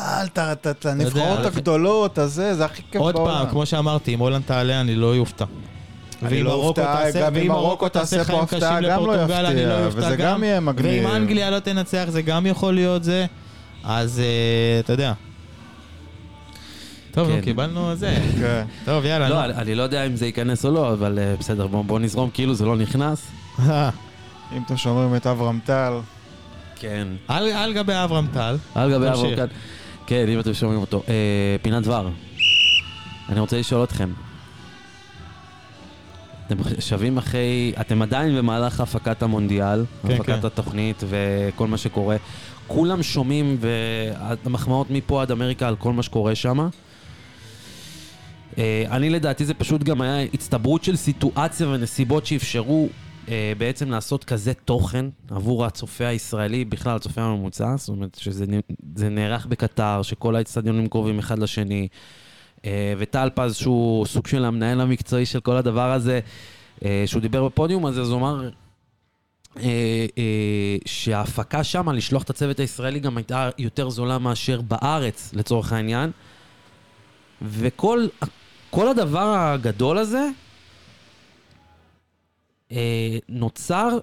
את הנבחרות הגדולות, הזה, זה הכי כיף עוד בעולם. פעם, כמו שאמרתי, אם הולנד תעלה, אני לא אופתע. אני ואם לא מרוקו אופתע, תעשה- גם אם ואם מרוקו תעשה פה חיים הפתעה, קשים גם לא אני לא יפתיע, אופתע וזה גם יהיה מגניב. ואם אנגליה לא תנצח, זה גם יכול להיות זה. אז אה, אתה יודע. טוב, כן. קיבלנו זה. כן. טוב, יאללה. לא. אני- אני לא יודע אם זה ייכנס או לא, אבל אה, בסדר, בוא בוא נזרום כאילו זה לא נכנס. אה, אם אתם שומרים את אברהם טל, כן. על על גבי אברהם טל. על גבי. אברהם כאן. כן, אם אתם שומעים אותו. אה, פינת דבר. אני רוצה לשאול אתכם. אתם שווים אחרי, אתם עדיין במהלך הפקת המונדיאל, כן, הפקת כן. התוכנית וכל מה שקורה. כולם שומעים, והמחמאות מפה עד אמריקה על כל מה שקורה שם. אני לדעתי זה פשוט גם היה הצטברות של סיטואציה ונסיבות שאפשרו אה, בעצם לעשות כזה תוכן עבור הצופה הישראלי, בכלל הצופה הממוצע, זאת אומרת שזה נערך בקטר, שכל האצטדיונים קרובים אחד לשני, אה, וטל פז שהוא סוג של המנהל המקצועי של כל הדבר הזה, אה, שהוא דיבר בפודיום הזה, אז הוא אמר אה, אה, שההפקה שם, לשלוח את הצוות הישראלי גם הייתה יותר זולה מאשר בארץ, לצורך העניין. וכל כל הדבר הגדול הזה אה, נוצר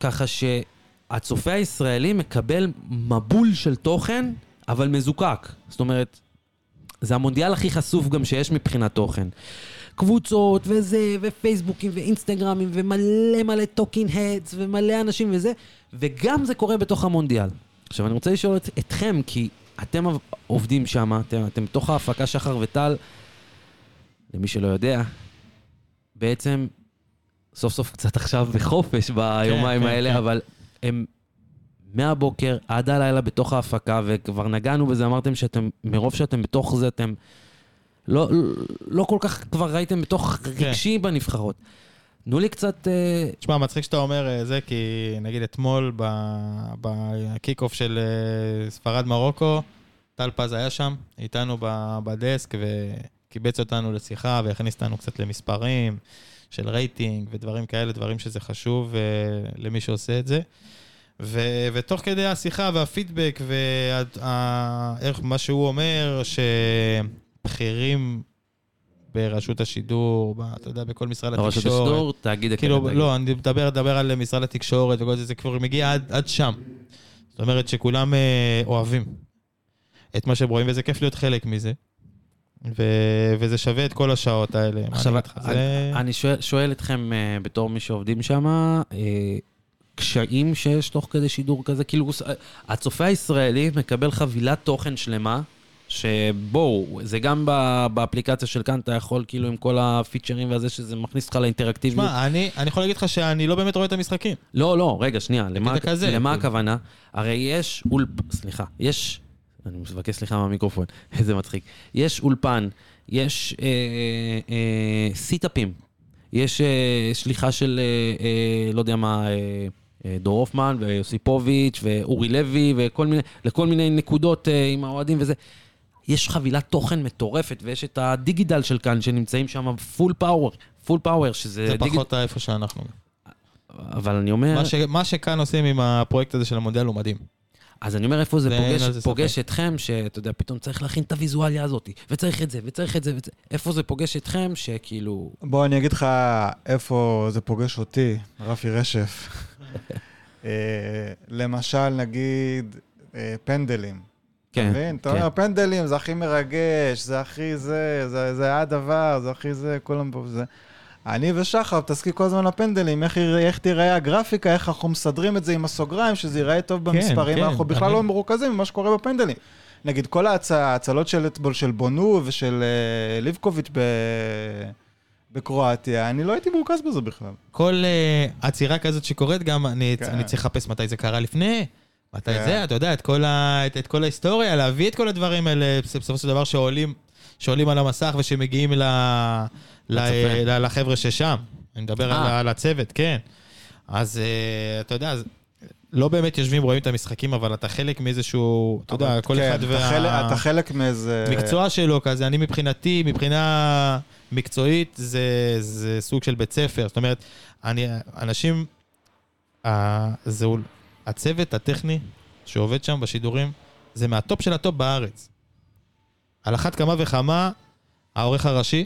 ככה שהצופה הישראלי מקבל מבול של תוכן, אבל מזוקק. זאת אומרת, זה המונדיאל הכי חשוף גם שיש מבחינת תוכן. קבוצות וזה, ופייסבוקים ואינסטגרמים, ומלא מלא talking heads, ומלא אנשים וזה, וגם זה קורה בתוך המונדיאל. עכשיו, אני רוצה לשאול את, אתכם, כי אתם עובדים שם, אתם, אתם בתוך ההפקה שחר וטל, למי שלא יודע, בעצם סוף סוף קצת עכשיו בחופש ביומיים כן, האלה, כן. אבל הם מהבוקר עד הלילה בתוך ההפקה, וכבר נגענו בזה, אמרתם שאתם, מרוב שאתם בתוך זה, אתם לא, לא כל כך כבר ראיתם בתוך כן. רגשי בנבחרות. תנו לי קצת... אה, תשמע, מצחיק שאתה אומר אה, זה, כי נגיד אתמול ב kick off של אה, ספרד-מרוקו, טל פז היה שם, איתנו בדסק, וקיבץ אותנו לשיחה והכניס אותנו קצת למספרים של רייטינג ודברים כאלה, דברים שזה חשוב אה, למי שעושה את זה. ו- ותוך כדי השיחה והפידבק ואיך מה שהוא אומר, שבכירים ברשות השידור, ב- אתה יודע, בכל משרד התקשורת. רשות השידור, תאגיד כאילו, הקלט, לא, אני מדבר, מדבר על משרד התקשורת וכל זה, זה כבר מגיע עד, עד שם. זאת אומרת שכולם אה, אוהבים את מה שהם רואים, וזה כיף להיות חלק מזה. ו, וזה שווה את כל השעות האלה. עכשיו, אני? אני, זה... אני שואל, שואל אתכם uh, בתור מי שעובדים שם, uh, קשיים שיש תוך כדי שידור כזה, כאילו, uh, הצופה הישראלי מקבל חבילת תוכן שלמה, שבואו, זה גם באפליקציה של כאן, אתה יכול כאילו עם כל הפיצ'רים והזה, שזה מכניס אותך לאינטראקטיביות. שמע, אני, אני יכול להגיד לך שאני לא באמת רואה את המשחקים. לא, לא, רגע, שנייה, למה, למה כאילו. הכוונה? הרי יש אולפ... סליחה, יש... אני מבקש סליחה מהמיקרופון, איזה מצחיק. יש אולפן, יש אה, אה, סיטאפים, יש אה, שליחה של, אה, אה, לא יודע מה, אה, אה, דור הופמן ויוסיפוביץ' ואורי לוי וכל מיני, לכל מיני נקודות אה, עם האוהדים וזה. יש חבילת תוכן מטורפת, ויש את הדיגיטל של כאן, שנמצאים שם פול פאוור, פול פאוור, שזה זה דיגיטל... פחות איפה שאנחנו. אבל אני אומר... מה, ש, מה שכאן עושים עם הפרויקט הזה של המונדיאל הוא מדהים. אז אני אומר, איפה זה פוגש, פוגש. אתכם, שאתה יודע, פתאום צריך להכין את הוויזואליה הזאת, וצריך את זה, וצריך את זה, וזה, איפה זה פוגש אתכם, שכאילו... בוא אני אגיד לך איפה זה פוגש אותי, רפי רשף. אה, למשל, נגיד, אה, פנדלים. אתה כן, מבין? אתה כן. אומר, פנדלים זה הכי מרגש, זה הכי זה, זה, זה הדבר, זה הכי זה, כולם פה זה. אני ושחר מתעסקים כל הזמן לפנדלים, איך, איך תיראה הגרפיקה, איך אנחנו מסדרים את זה עם הסוגריים, שזה ייראה טוב במספרים, כן, אנחנו בכלל אני- לא מרוכזים במה שקורה בפנדלים. נגיד, כל ההצ- ההצלות של אתמול של בונו ושל אה, ליבקוביץ' ב... בקרואטיה, אני לא הייתי מרוכז בזה בכלל. כל uh, עצירה כזאת שקורית, גם אני, כן. אני צריך לחפש מתי זה קרה לפני, מתי כן. זה, אתה יודע, את כל, ה, את, את כל ההיסטוריה, להביא את כל הדברים האלה, בס- בסופו של דבר שעולים, שעולים על המסך ושמגיעים. ל, לחבר'ה ששם. אני מדבר על, אה. על הצוות, כן. אז uh, אתה יודע, לא באמת יושבים, רואים את המשחקים, אבל אתה חלק מאיזשהו, אתה יודע, כל כן, אחד אתה וה... חלק, אתה חלק מאיזה... מקצוע שלו כזה, אני מבחינתי, מבחינה מקצועית, זה, זה סוג של בית ספר. זאת אומרת, אני, אנשים, ה- זה, הצוות הטכני שעובד שם בשידורים, זה מה top של ה top בארץ. על אחת כמה וכמה, העורך הראשי,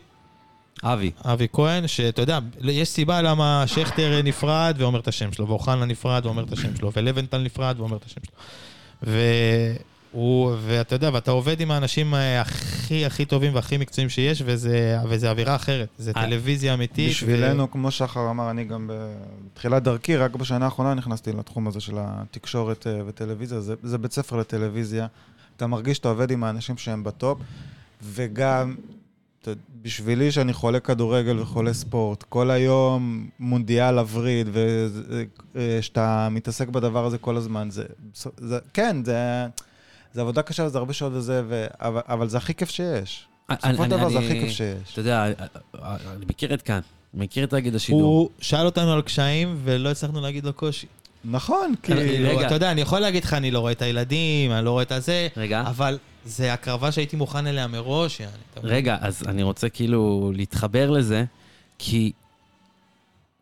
אבי. אבי כהן, שאתה יודע, יש סיבה למה שכטר נפרד ואומר את השם שלו, ואוחנה נפרד ואומר את השם שלו, ולבנטל נפרד ואומר את השם שלו. ו... הוא, ואתה יודע, ואתה עובד עם האנשים אה, הכי הכי טובים והכי מקצועיים שיש, וזה, וזה אווירה אחרת. זה אה, טלוויזיה אמיתית. בשבילנו, כמו שחר אמר, אני גם בתחילת דרכי, רק בשנה האחרונה נכנסתי לתחום הזה של התקשורת אה, וטלוויזיה. זה, זה בית ספר לטלוויזיה. אתה מרגיש שאתה עובד עם האנשים שהם בטופ, וגם, בשבילי שאני חולה כדורגל וחולה ספורט, כל היום מונדיאל הווריד, ושאתה מתעסק בדבר הזה כל הזמן, זה, זה כן, זה, זה עבודה קשה וזה הרבה שעות וזה, ו, אבל, אבל זה הכי כיף שיש. בסופו של אני- דבר זה אני- הכי כיף שיש. אתה יודע, אני מכיר את כאן, מכיר את תאגיד השידור. הוא שאל אותנו על קשיים, ולא הצלחנו להגיד לו קושי. נכון, כי... רגע. אתה יודע, אני יכול להגיד לך, אני לא רואה את הילדים, אני לא רואה את הזה, רגע. אבל זה הקרבה שהייתי מוכן אליה מראש, יעני. רגע, אז אני רוצה כאילו להתחבר לזה, כי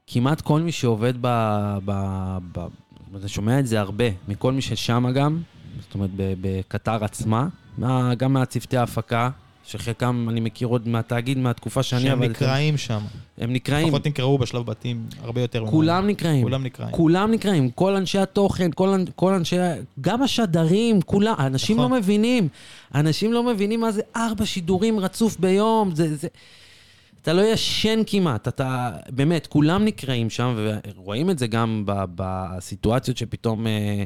כמעט כל מי שעובד ב... ב, ב אתה שומע את זה הרבה, מכל מי ששם גם, זאת אומרת, בקטר עצמה, מה, גם מהצוותי ההפקה, שחלקם אני מכיר עוד מהתאגיד, מהתקופה שאני שהם עבדתי. נקראים שם. הם נקראים, לפחות נקראו בשלב בתים הרבה יותר. כולם נקראים. כולם נקראים. כולם נקראים, כל אנשי התוכן, כל, כל אנשי, גם השדרים, כולם, אנשים נכון. לא מבינים. אנשים לא מבינים מה זה ארבע שידורים רצוף ביום, זה, זה... אתה לא ישן כמעט, אתה, באמת, כולם נקראים שם, ורואים את זה גם ב, בסיטואציות שפתאום אה,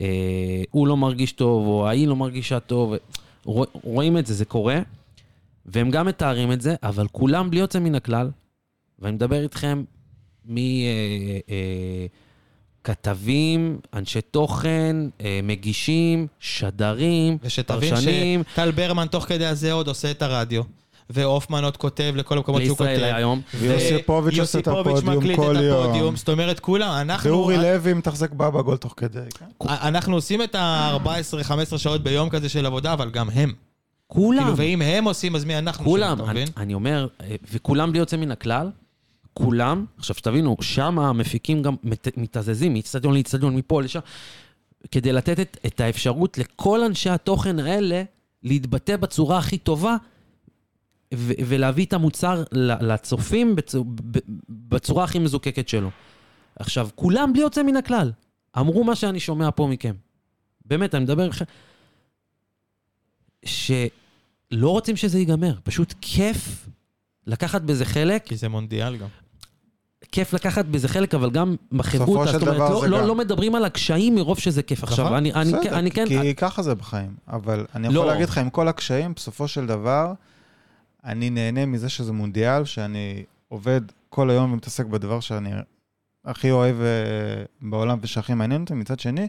אה, הוא לא מרגיש טוב, או ההיא לא מרגישה טוב, רוא, רואים את זה, זה קורה, והם גם מתארים את זה, אבל כולם בלי יוצא מן הכלל, ואני מדבר איתכם מכתבים, אנשי תוכן, אה, מגישים, שדרים, ושתבין פרשנים, שטל ברמן תוך כדי הזה עוד עושה את הרדיו. והופמן עוד כותב לכל המקומות שהוא כותב. לישראל היום. ויוסיפוביץ' עושה את הפודיום כל את יום. הפודיום. זאת אומרת, כולם, אנחנו... ואורי לוי מתחזק בבא גול תוך כדי. כן? אנחנו עושים את ה-14-15 שעות ביום כזה של עבודה, אבל גם הם. כולם, כאילו, ואם הם עושים, אז מי אנחנו? כולם. שם, אתה אני, מבין? אני אומר, אה, וכולם בלי יוצא מן הכלל, כולם, עכשיו שתבינו, שם המפיקים גם מת, מתזזים מאיצטדיון לאיצטדיון, מפה לשם, כדי לתת את, את האפשרות לכל אנשי התוכן האלה להתבטא בצורה הכי טובה, ולהביא את המוצר לצופים בצ- ב- בצורה הכי מזוקקת שלו. עכשיו, כולם בלי יוצא מן הכלל, אמרו מה שאני שומע פה מכם. באמת, אני מדבר איתכם, שלא רוצים שזה ייגמר, פשוט כיף לקחת בזה חלק, כי זה מונדיאל גם. כיף לקחת בזה חלק, אבל גם בחברותה, של זאת אומרת, לא, לא, גם. לא מדברים על הקשיים מרוב שזה כיף. עכשיו, נכון, אני, אני, בסדר, כן- אני כן... כי ככה זה בחיים. אבל אני יכול לא. להגיד לך, עם כל הקשיים, בסופו של דבר, אני נהנה מזה שזה מונדיאל, שאני עובד כל היום ומתעסק בדבר שאני הכי אוהב אה, בעולם ושהכי מעניין אותי. מצד שני,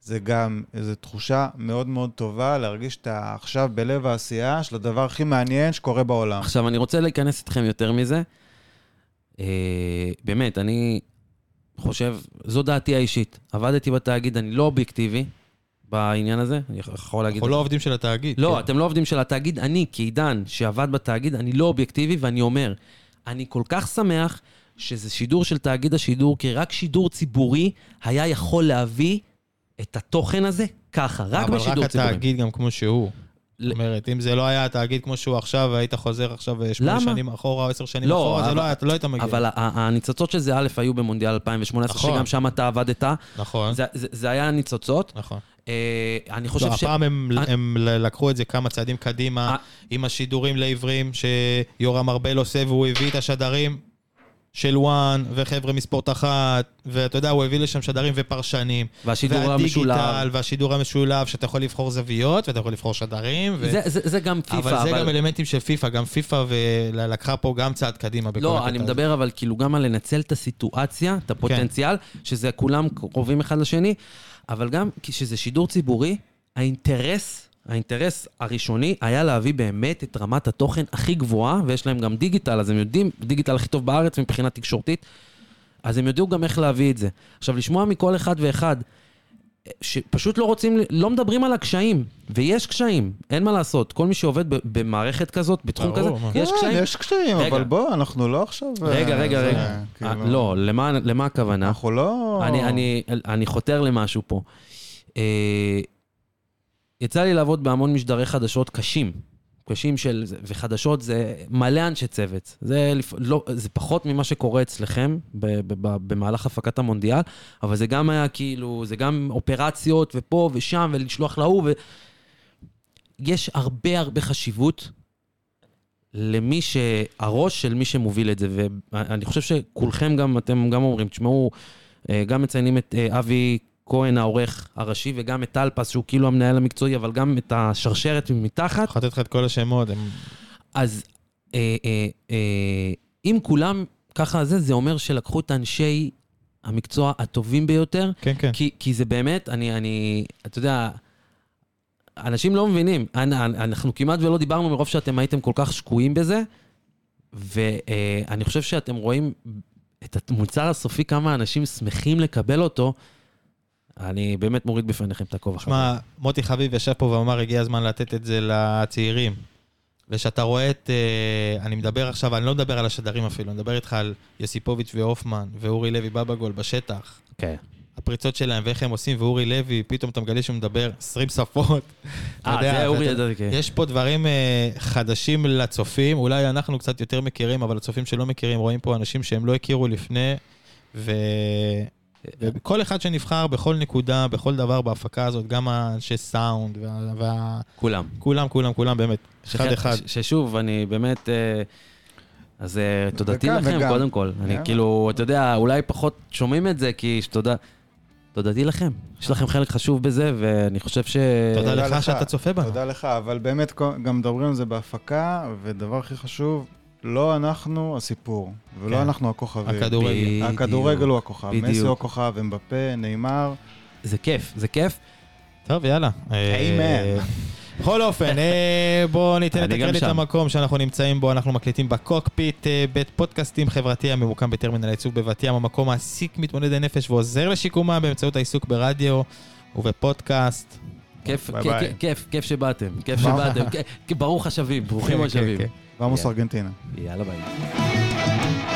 זה גם איזו תחושה מאוד מאוד טובה להרגיש שאתה עכשיו בלב העשייה של הדבר הכי מעניין שקורה בעולם. עכשיו, אני רוצה להיכנס איתכם יותר מזה. אה, באמת, אני חושב, זו דעתי האישית. עבדתי בתאגיד, אני לא אובייקטיבי בעניין הזה, אני יכול להגיד... אנחנו לא עובדים של התאגיד. לא, כן. אתם לא עובדים של התאגיד. אני, כעידן שעבד בתאגיד, אני לא אובייקטיבי, ואני אומר, אני כל כך שמח שזה שידור של תאגיד השידור, כי רק שידור ציבורי היה יכול להביא את התוכן הזה ככה, רק אבל בשידור רק ציבורי. התאגיד גם כמו שהוא. זאת אומרת, אם זה לא היה התאגיד כמו שהוא עכשיו, והיית חוזר עכשיו שמונה? שנים אחורה או עשר שנים לא, אחורה, זה אבל- לא היה- לא היית מגיע. אבל הניצוצות של זה, א', היו במונדיאל 2018, נכון. שגם שם אתה עבדת. נכון, זה- זה זה היה הניצוצות. נכון. אה, אני חושב לא, ש... הפעם הם, אה. הם לקחו את זה כמה צעדים קדימה, אה. עם השידורים לעיוורים שיורם ארבל עושה, והוא הביא את השדרים של וואן, וחבר'ה מספורט אחת, ואתה יודע, הוא הביא לשם שדרים ופרשנים. והשידור והדיגיטל, המשולב. והשידור המשולב, שאתה יכול לבחור זוויות, ואתה יכול לבחור שדרים. ו... זה- זה זה גם פיפא, אבל זה גם אלמנטים של פיפא, גם פיפא לקחה פה גם צעד קדימה בכל לא, הקטע אני הזה. מדבר אבל כאילו גם על לנצל את הסיטואציה, את הפוטנציאל, שזה כולם קרובים אחד לשני, אבל גם כשזה שידור ציבורי, האינטרס, האינטרס הראשוני היה להביא באמת את רמת התוכן הכי גבוהה, ויש להם גם דיגיטל, אז הם יודעים, דיגיטל הכי טוב בארץ מבחינה תקשורתית, אז הם יודעו גם איך להביא את זה. עכשיו, לשמוע מכל אחד ואחד, שפשוט לא רוצים, לא מדברים על הקשיים, ויש קשיים, אין מה לעשות. כל מי שעובד במערכת כזאת, בתחום כזה. יש כן, קשיים. יש קשיים. אבל בוא, אנחנו לא עכשיו... רגע, אה, רגע, זה, רגע. כאילו, אה, לא, למה, למה הכוונה? אנחנו לא... אני, אני, אני חותר למשהו פה. אה, יצא לי לעבוד בהמון משדרי חדשות קשים, מפגשים של, וחדשות, זה מלא אנשי צוות. זה, לא, זה פחות ממה שקורה אצלכם במהלך הפקת המונדיאל, אבל זה גם היה כאילו, זה גם אופרציות ופה ושם, ולשלוח להוא, ו... יש הרבה הרבה חשיבות למי ש... הראש של מי שמוביל את זה, ואני חושב שכולכם גם, אתם גם אומרים, תשמעו, אה, גם מציינים את אה, אבי כהן, העורך הראשי, וגם את טלפס, שהוא כאילו המנהל המקצועי, אבל גם את השרשרת מתחת. יכול לתת לך את כל השמות, הם... אז אה, אה, אה, אם כולם ככה זה, זה אומר שלקחו את אנשי המקצוע הטובים ביותר, כן, כן. כי, כי זה באמת, אני, אני, אתה יודע, אנשים לא מבינים. אנ- אנחנו כמעט ולא דיברנו מרוב שאתם הייתם כל כך שקועים בזה, ואני חושב שאתם רואים את המוצר הסופי, כמה אנשים שמחים לקבל אותו. אני באמת מוריד בפניכם את הכובע. שמע, מוטי חביב ישב פה ואמר, הגיע הזמן לתת את זה לצעירים. ושאתה רואה את... אה, אני מדבר עכשיו, אני לא מדבר על השדרים אפילו, אני מדבר איתך על יוסיפוביץ' והופמן, ואורי לוי בבגול בשטח. כן. הפריצות שלהם ואיך הם עושים, ואורי לוי, פתאום אתה מגלה שהוא מדבר 20 שפות. אה, זה אורי, ידעתי, כן. יש פה דברים אה, חדשים לצופים, אולי אנחנו קצת יותר מכירים, אבל הצופים שלא מכירים, רואים פה אנשים שהם לא הכירו לפני, ו... וכל אחד שנבחר בכל נקודה, בכל דבר בהפקה הזאת, גם האנשי סאונד, וה... וה... כולם. כולם, כולם, כולם, באמת, אחד אחד. ש- ששוב, אני באמת... אה, אז אה, תודתי וגם, לכם, וגם. קודם כל. אני יאללה. כאילו, אתה יודע, אולי פחות שומעים את זה, כי תודה... תודתי לכם. יש לכם חלק חשוב בזה, ואני חושב ש... תודה לך לך. שאתה צופה בנו. תודה לך, אבל באמת גם מדברים על זה בהפקה, ודבר הכי חשוב, לא אנחנו הסיפור, ולא כן. אנחנו הכוכבים. הכדורגל. בדיוק. הכדורגל הוא הכוכב, בדיוק. מסי הוא הכוכב, אמבפה, נאמר. זה כיף, זה כיף. טוב, יאללה. Amen. אה, בכל אופן, אה, בואו ניתן את הקרדיט. למקום שאנחנו נמצאים בו, אנחנו מקליטים בקוקפיט, אה, בית פודקאסטים חברתי הממוקם בטרמינל הייצוג בבת ים, המקום מעסיק מתמודדי נפש ועוזר לשיקומם באמצעות העיסוק ברדיו ובפודקאסט. כיף, כיף. כיף, כיף שבאתם, כיף. שבאתם. ברוך השבים, ברוכים Vamos yeah. a Argentina. Y a la país.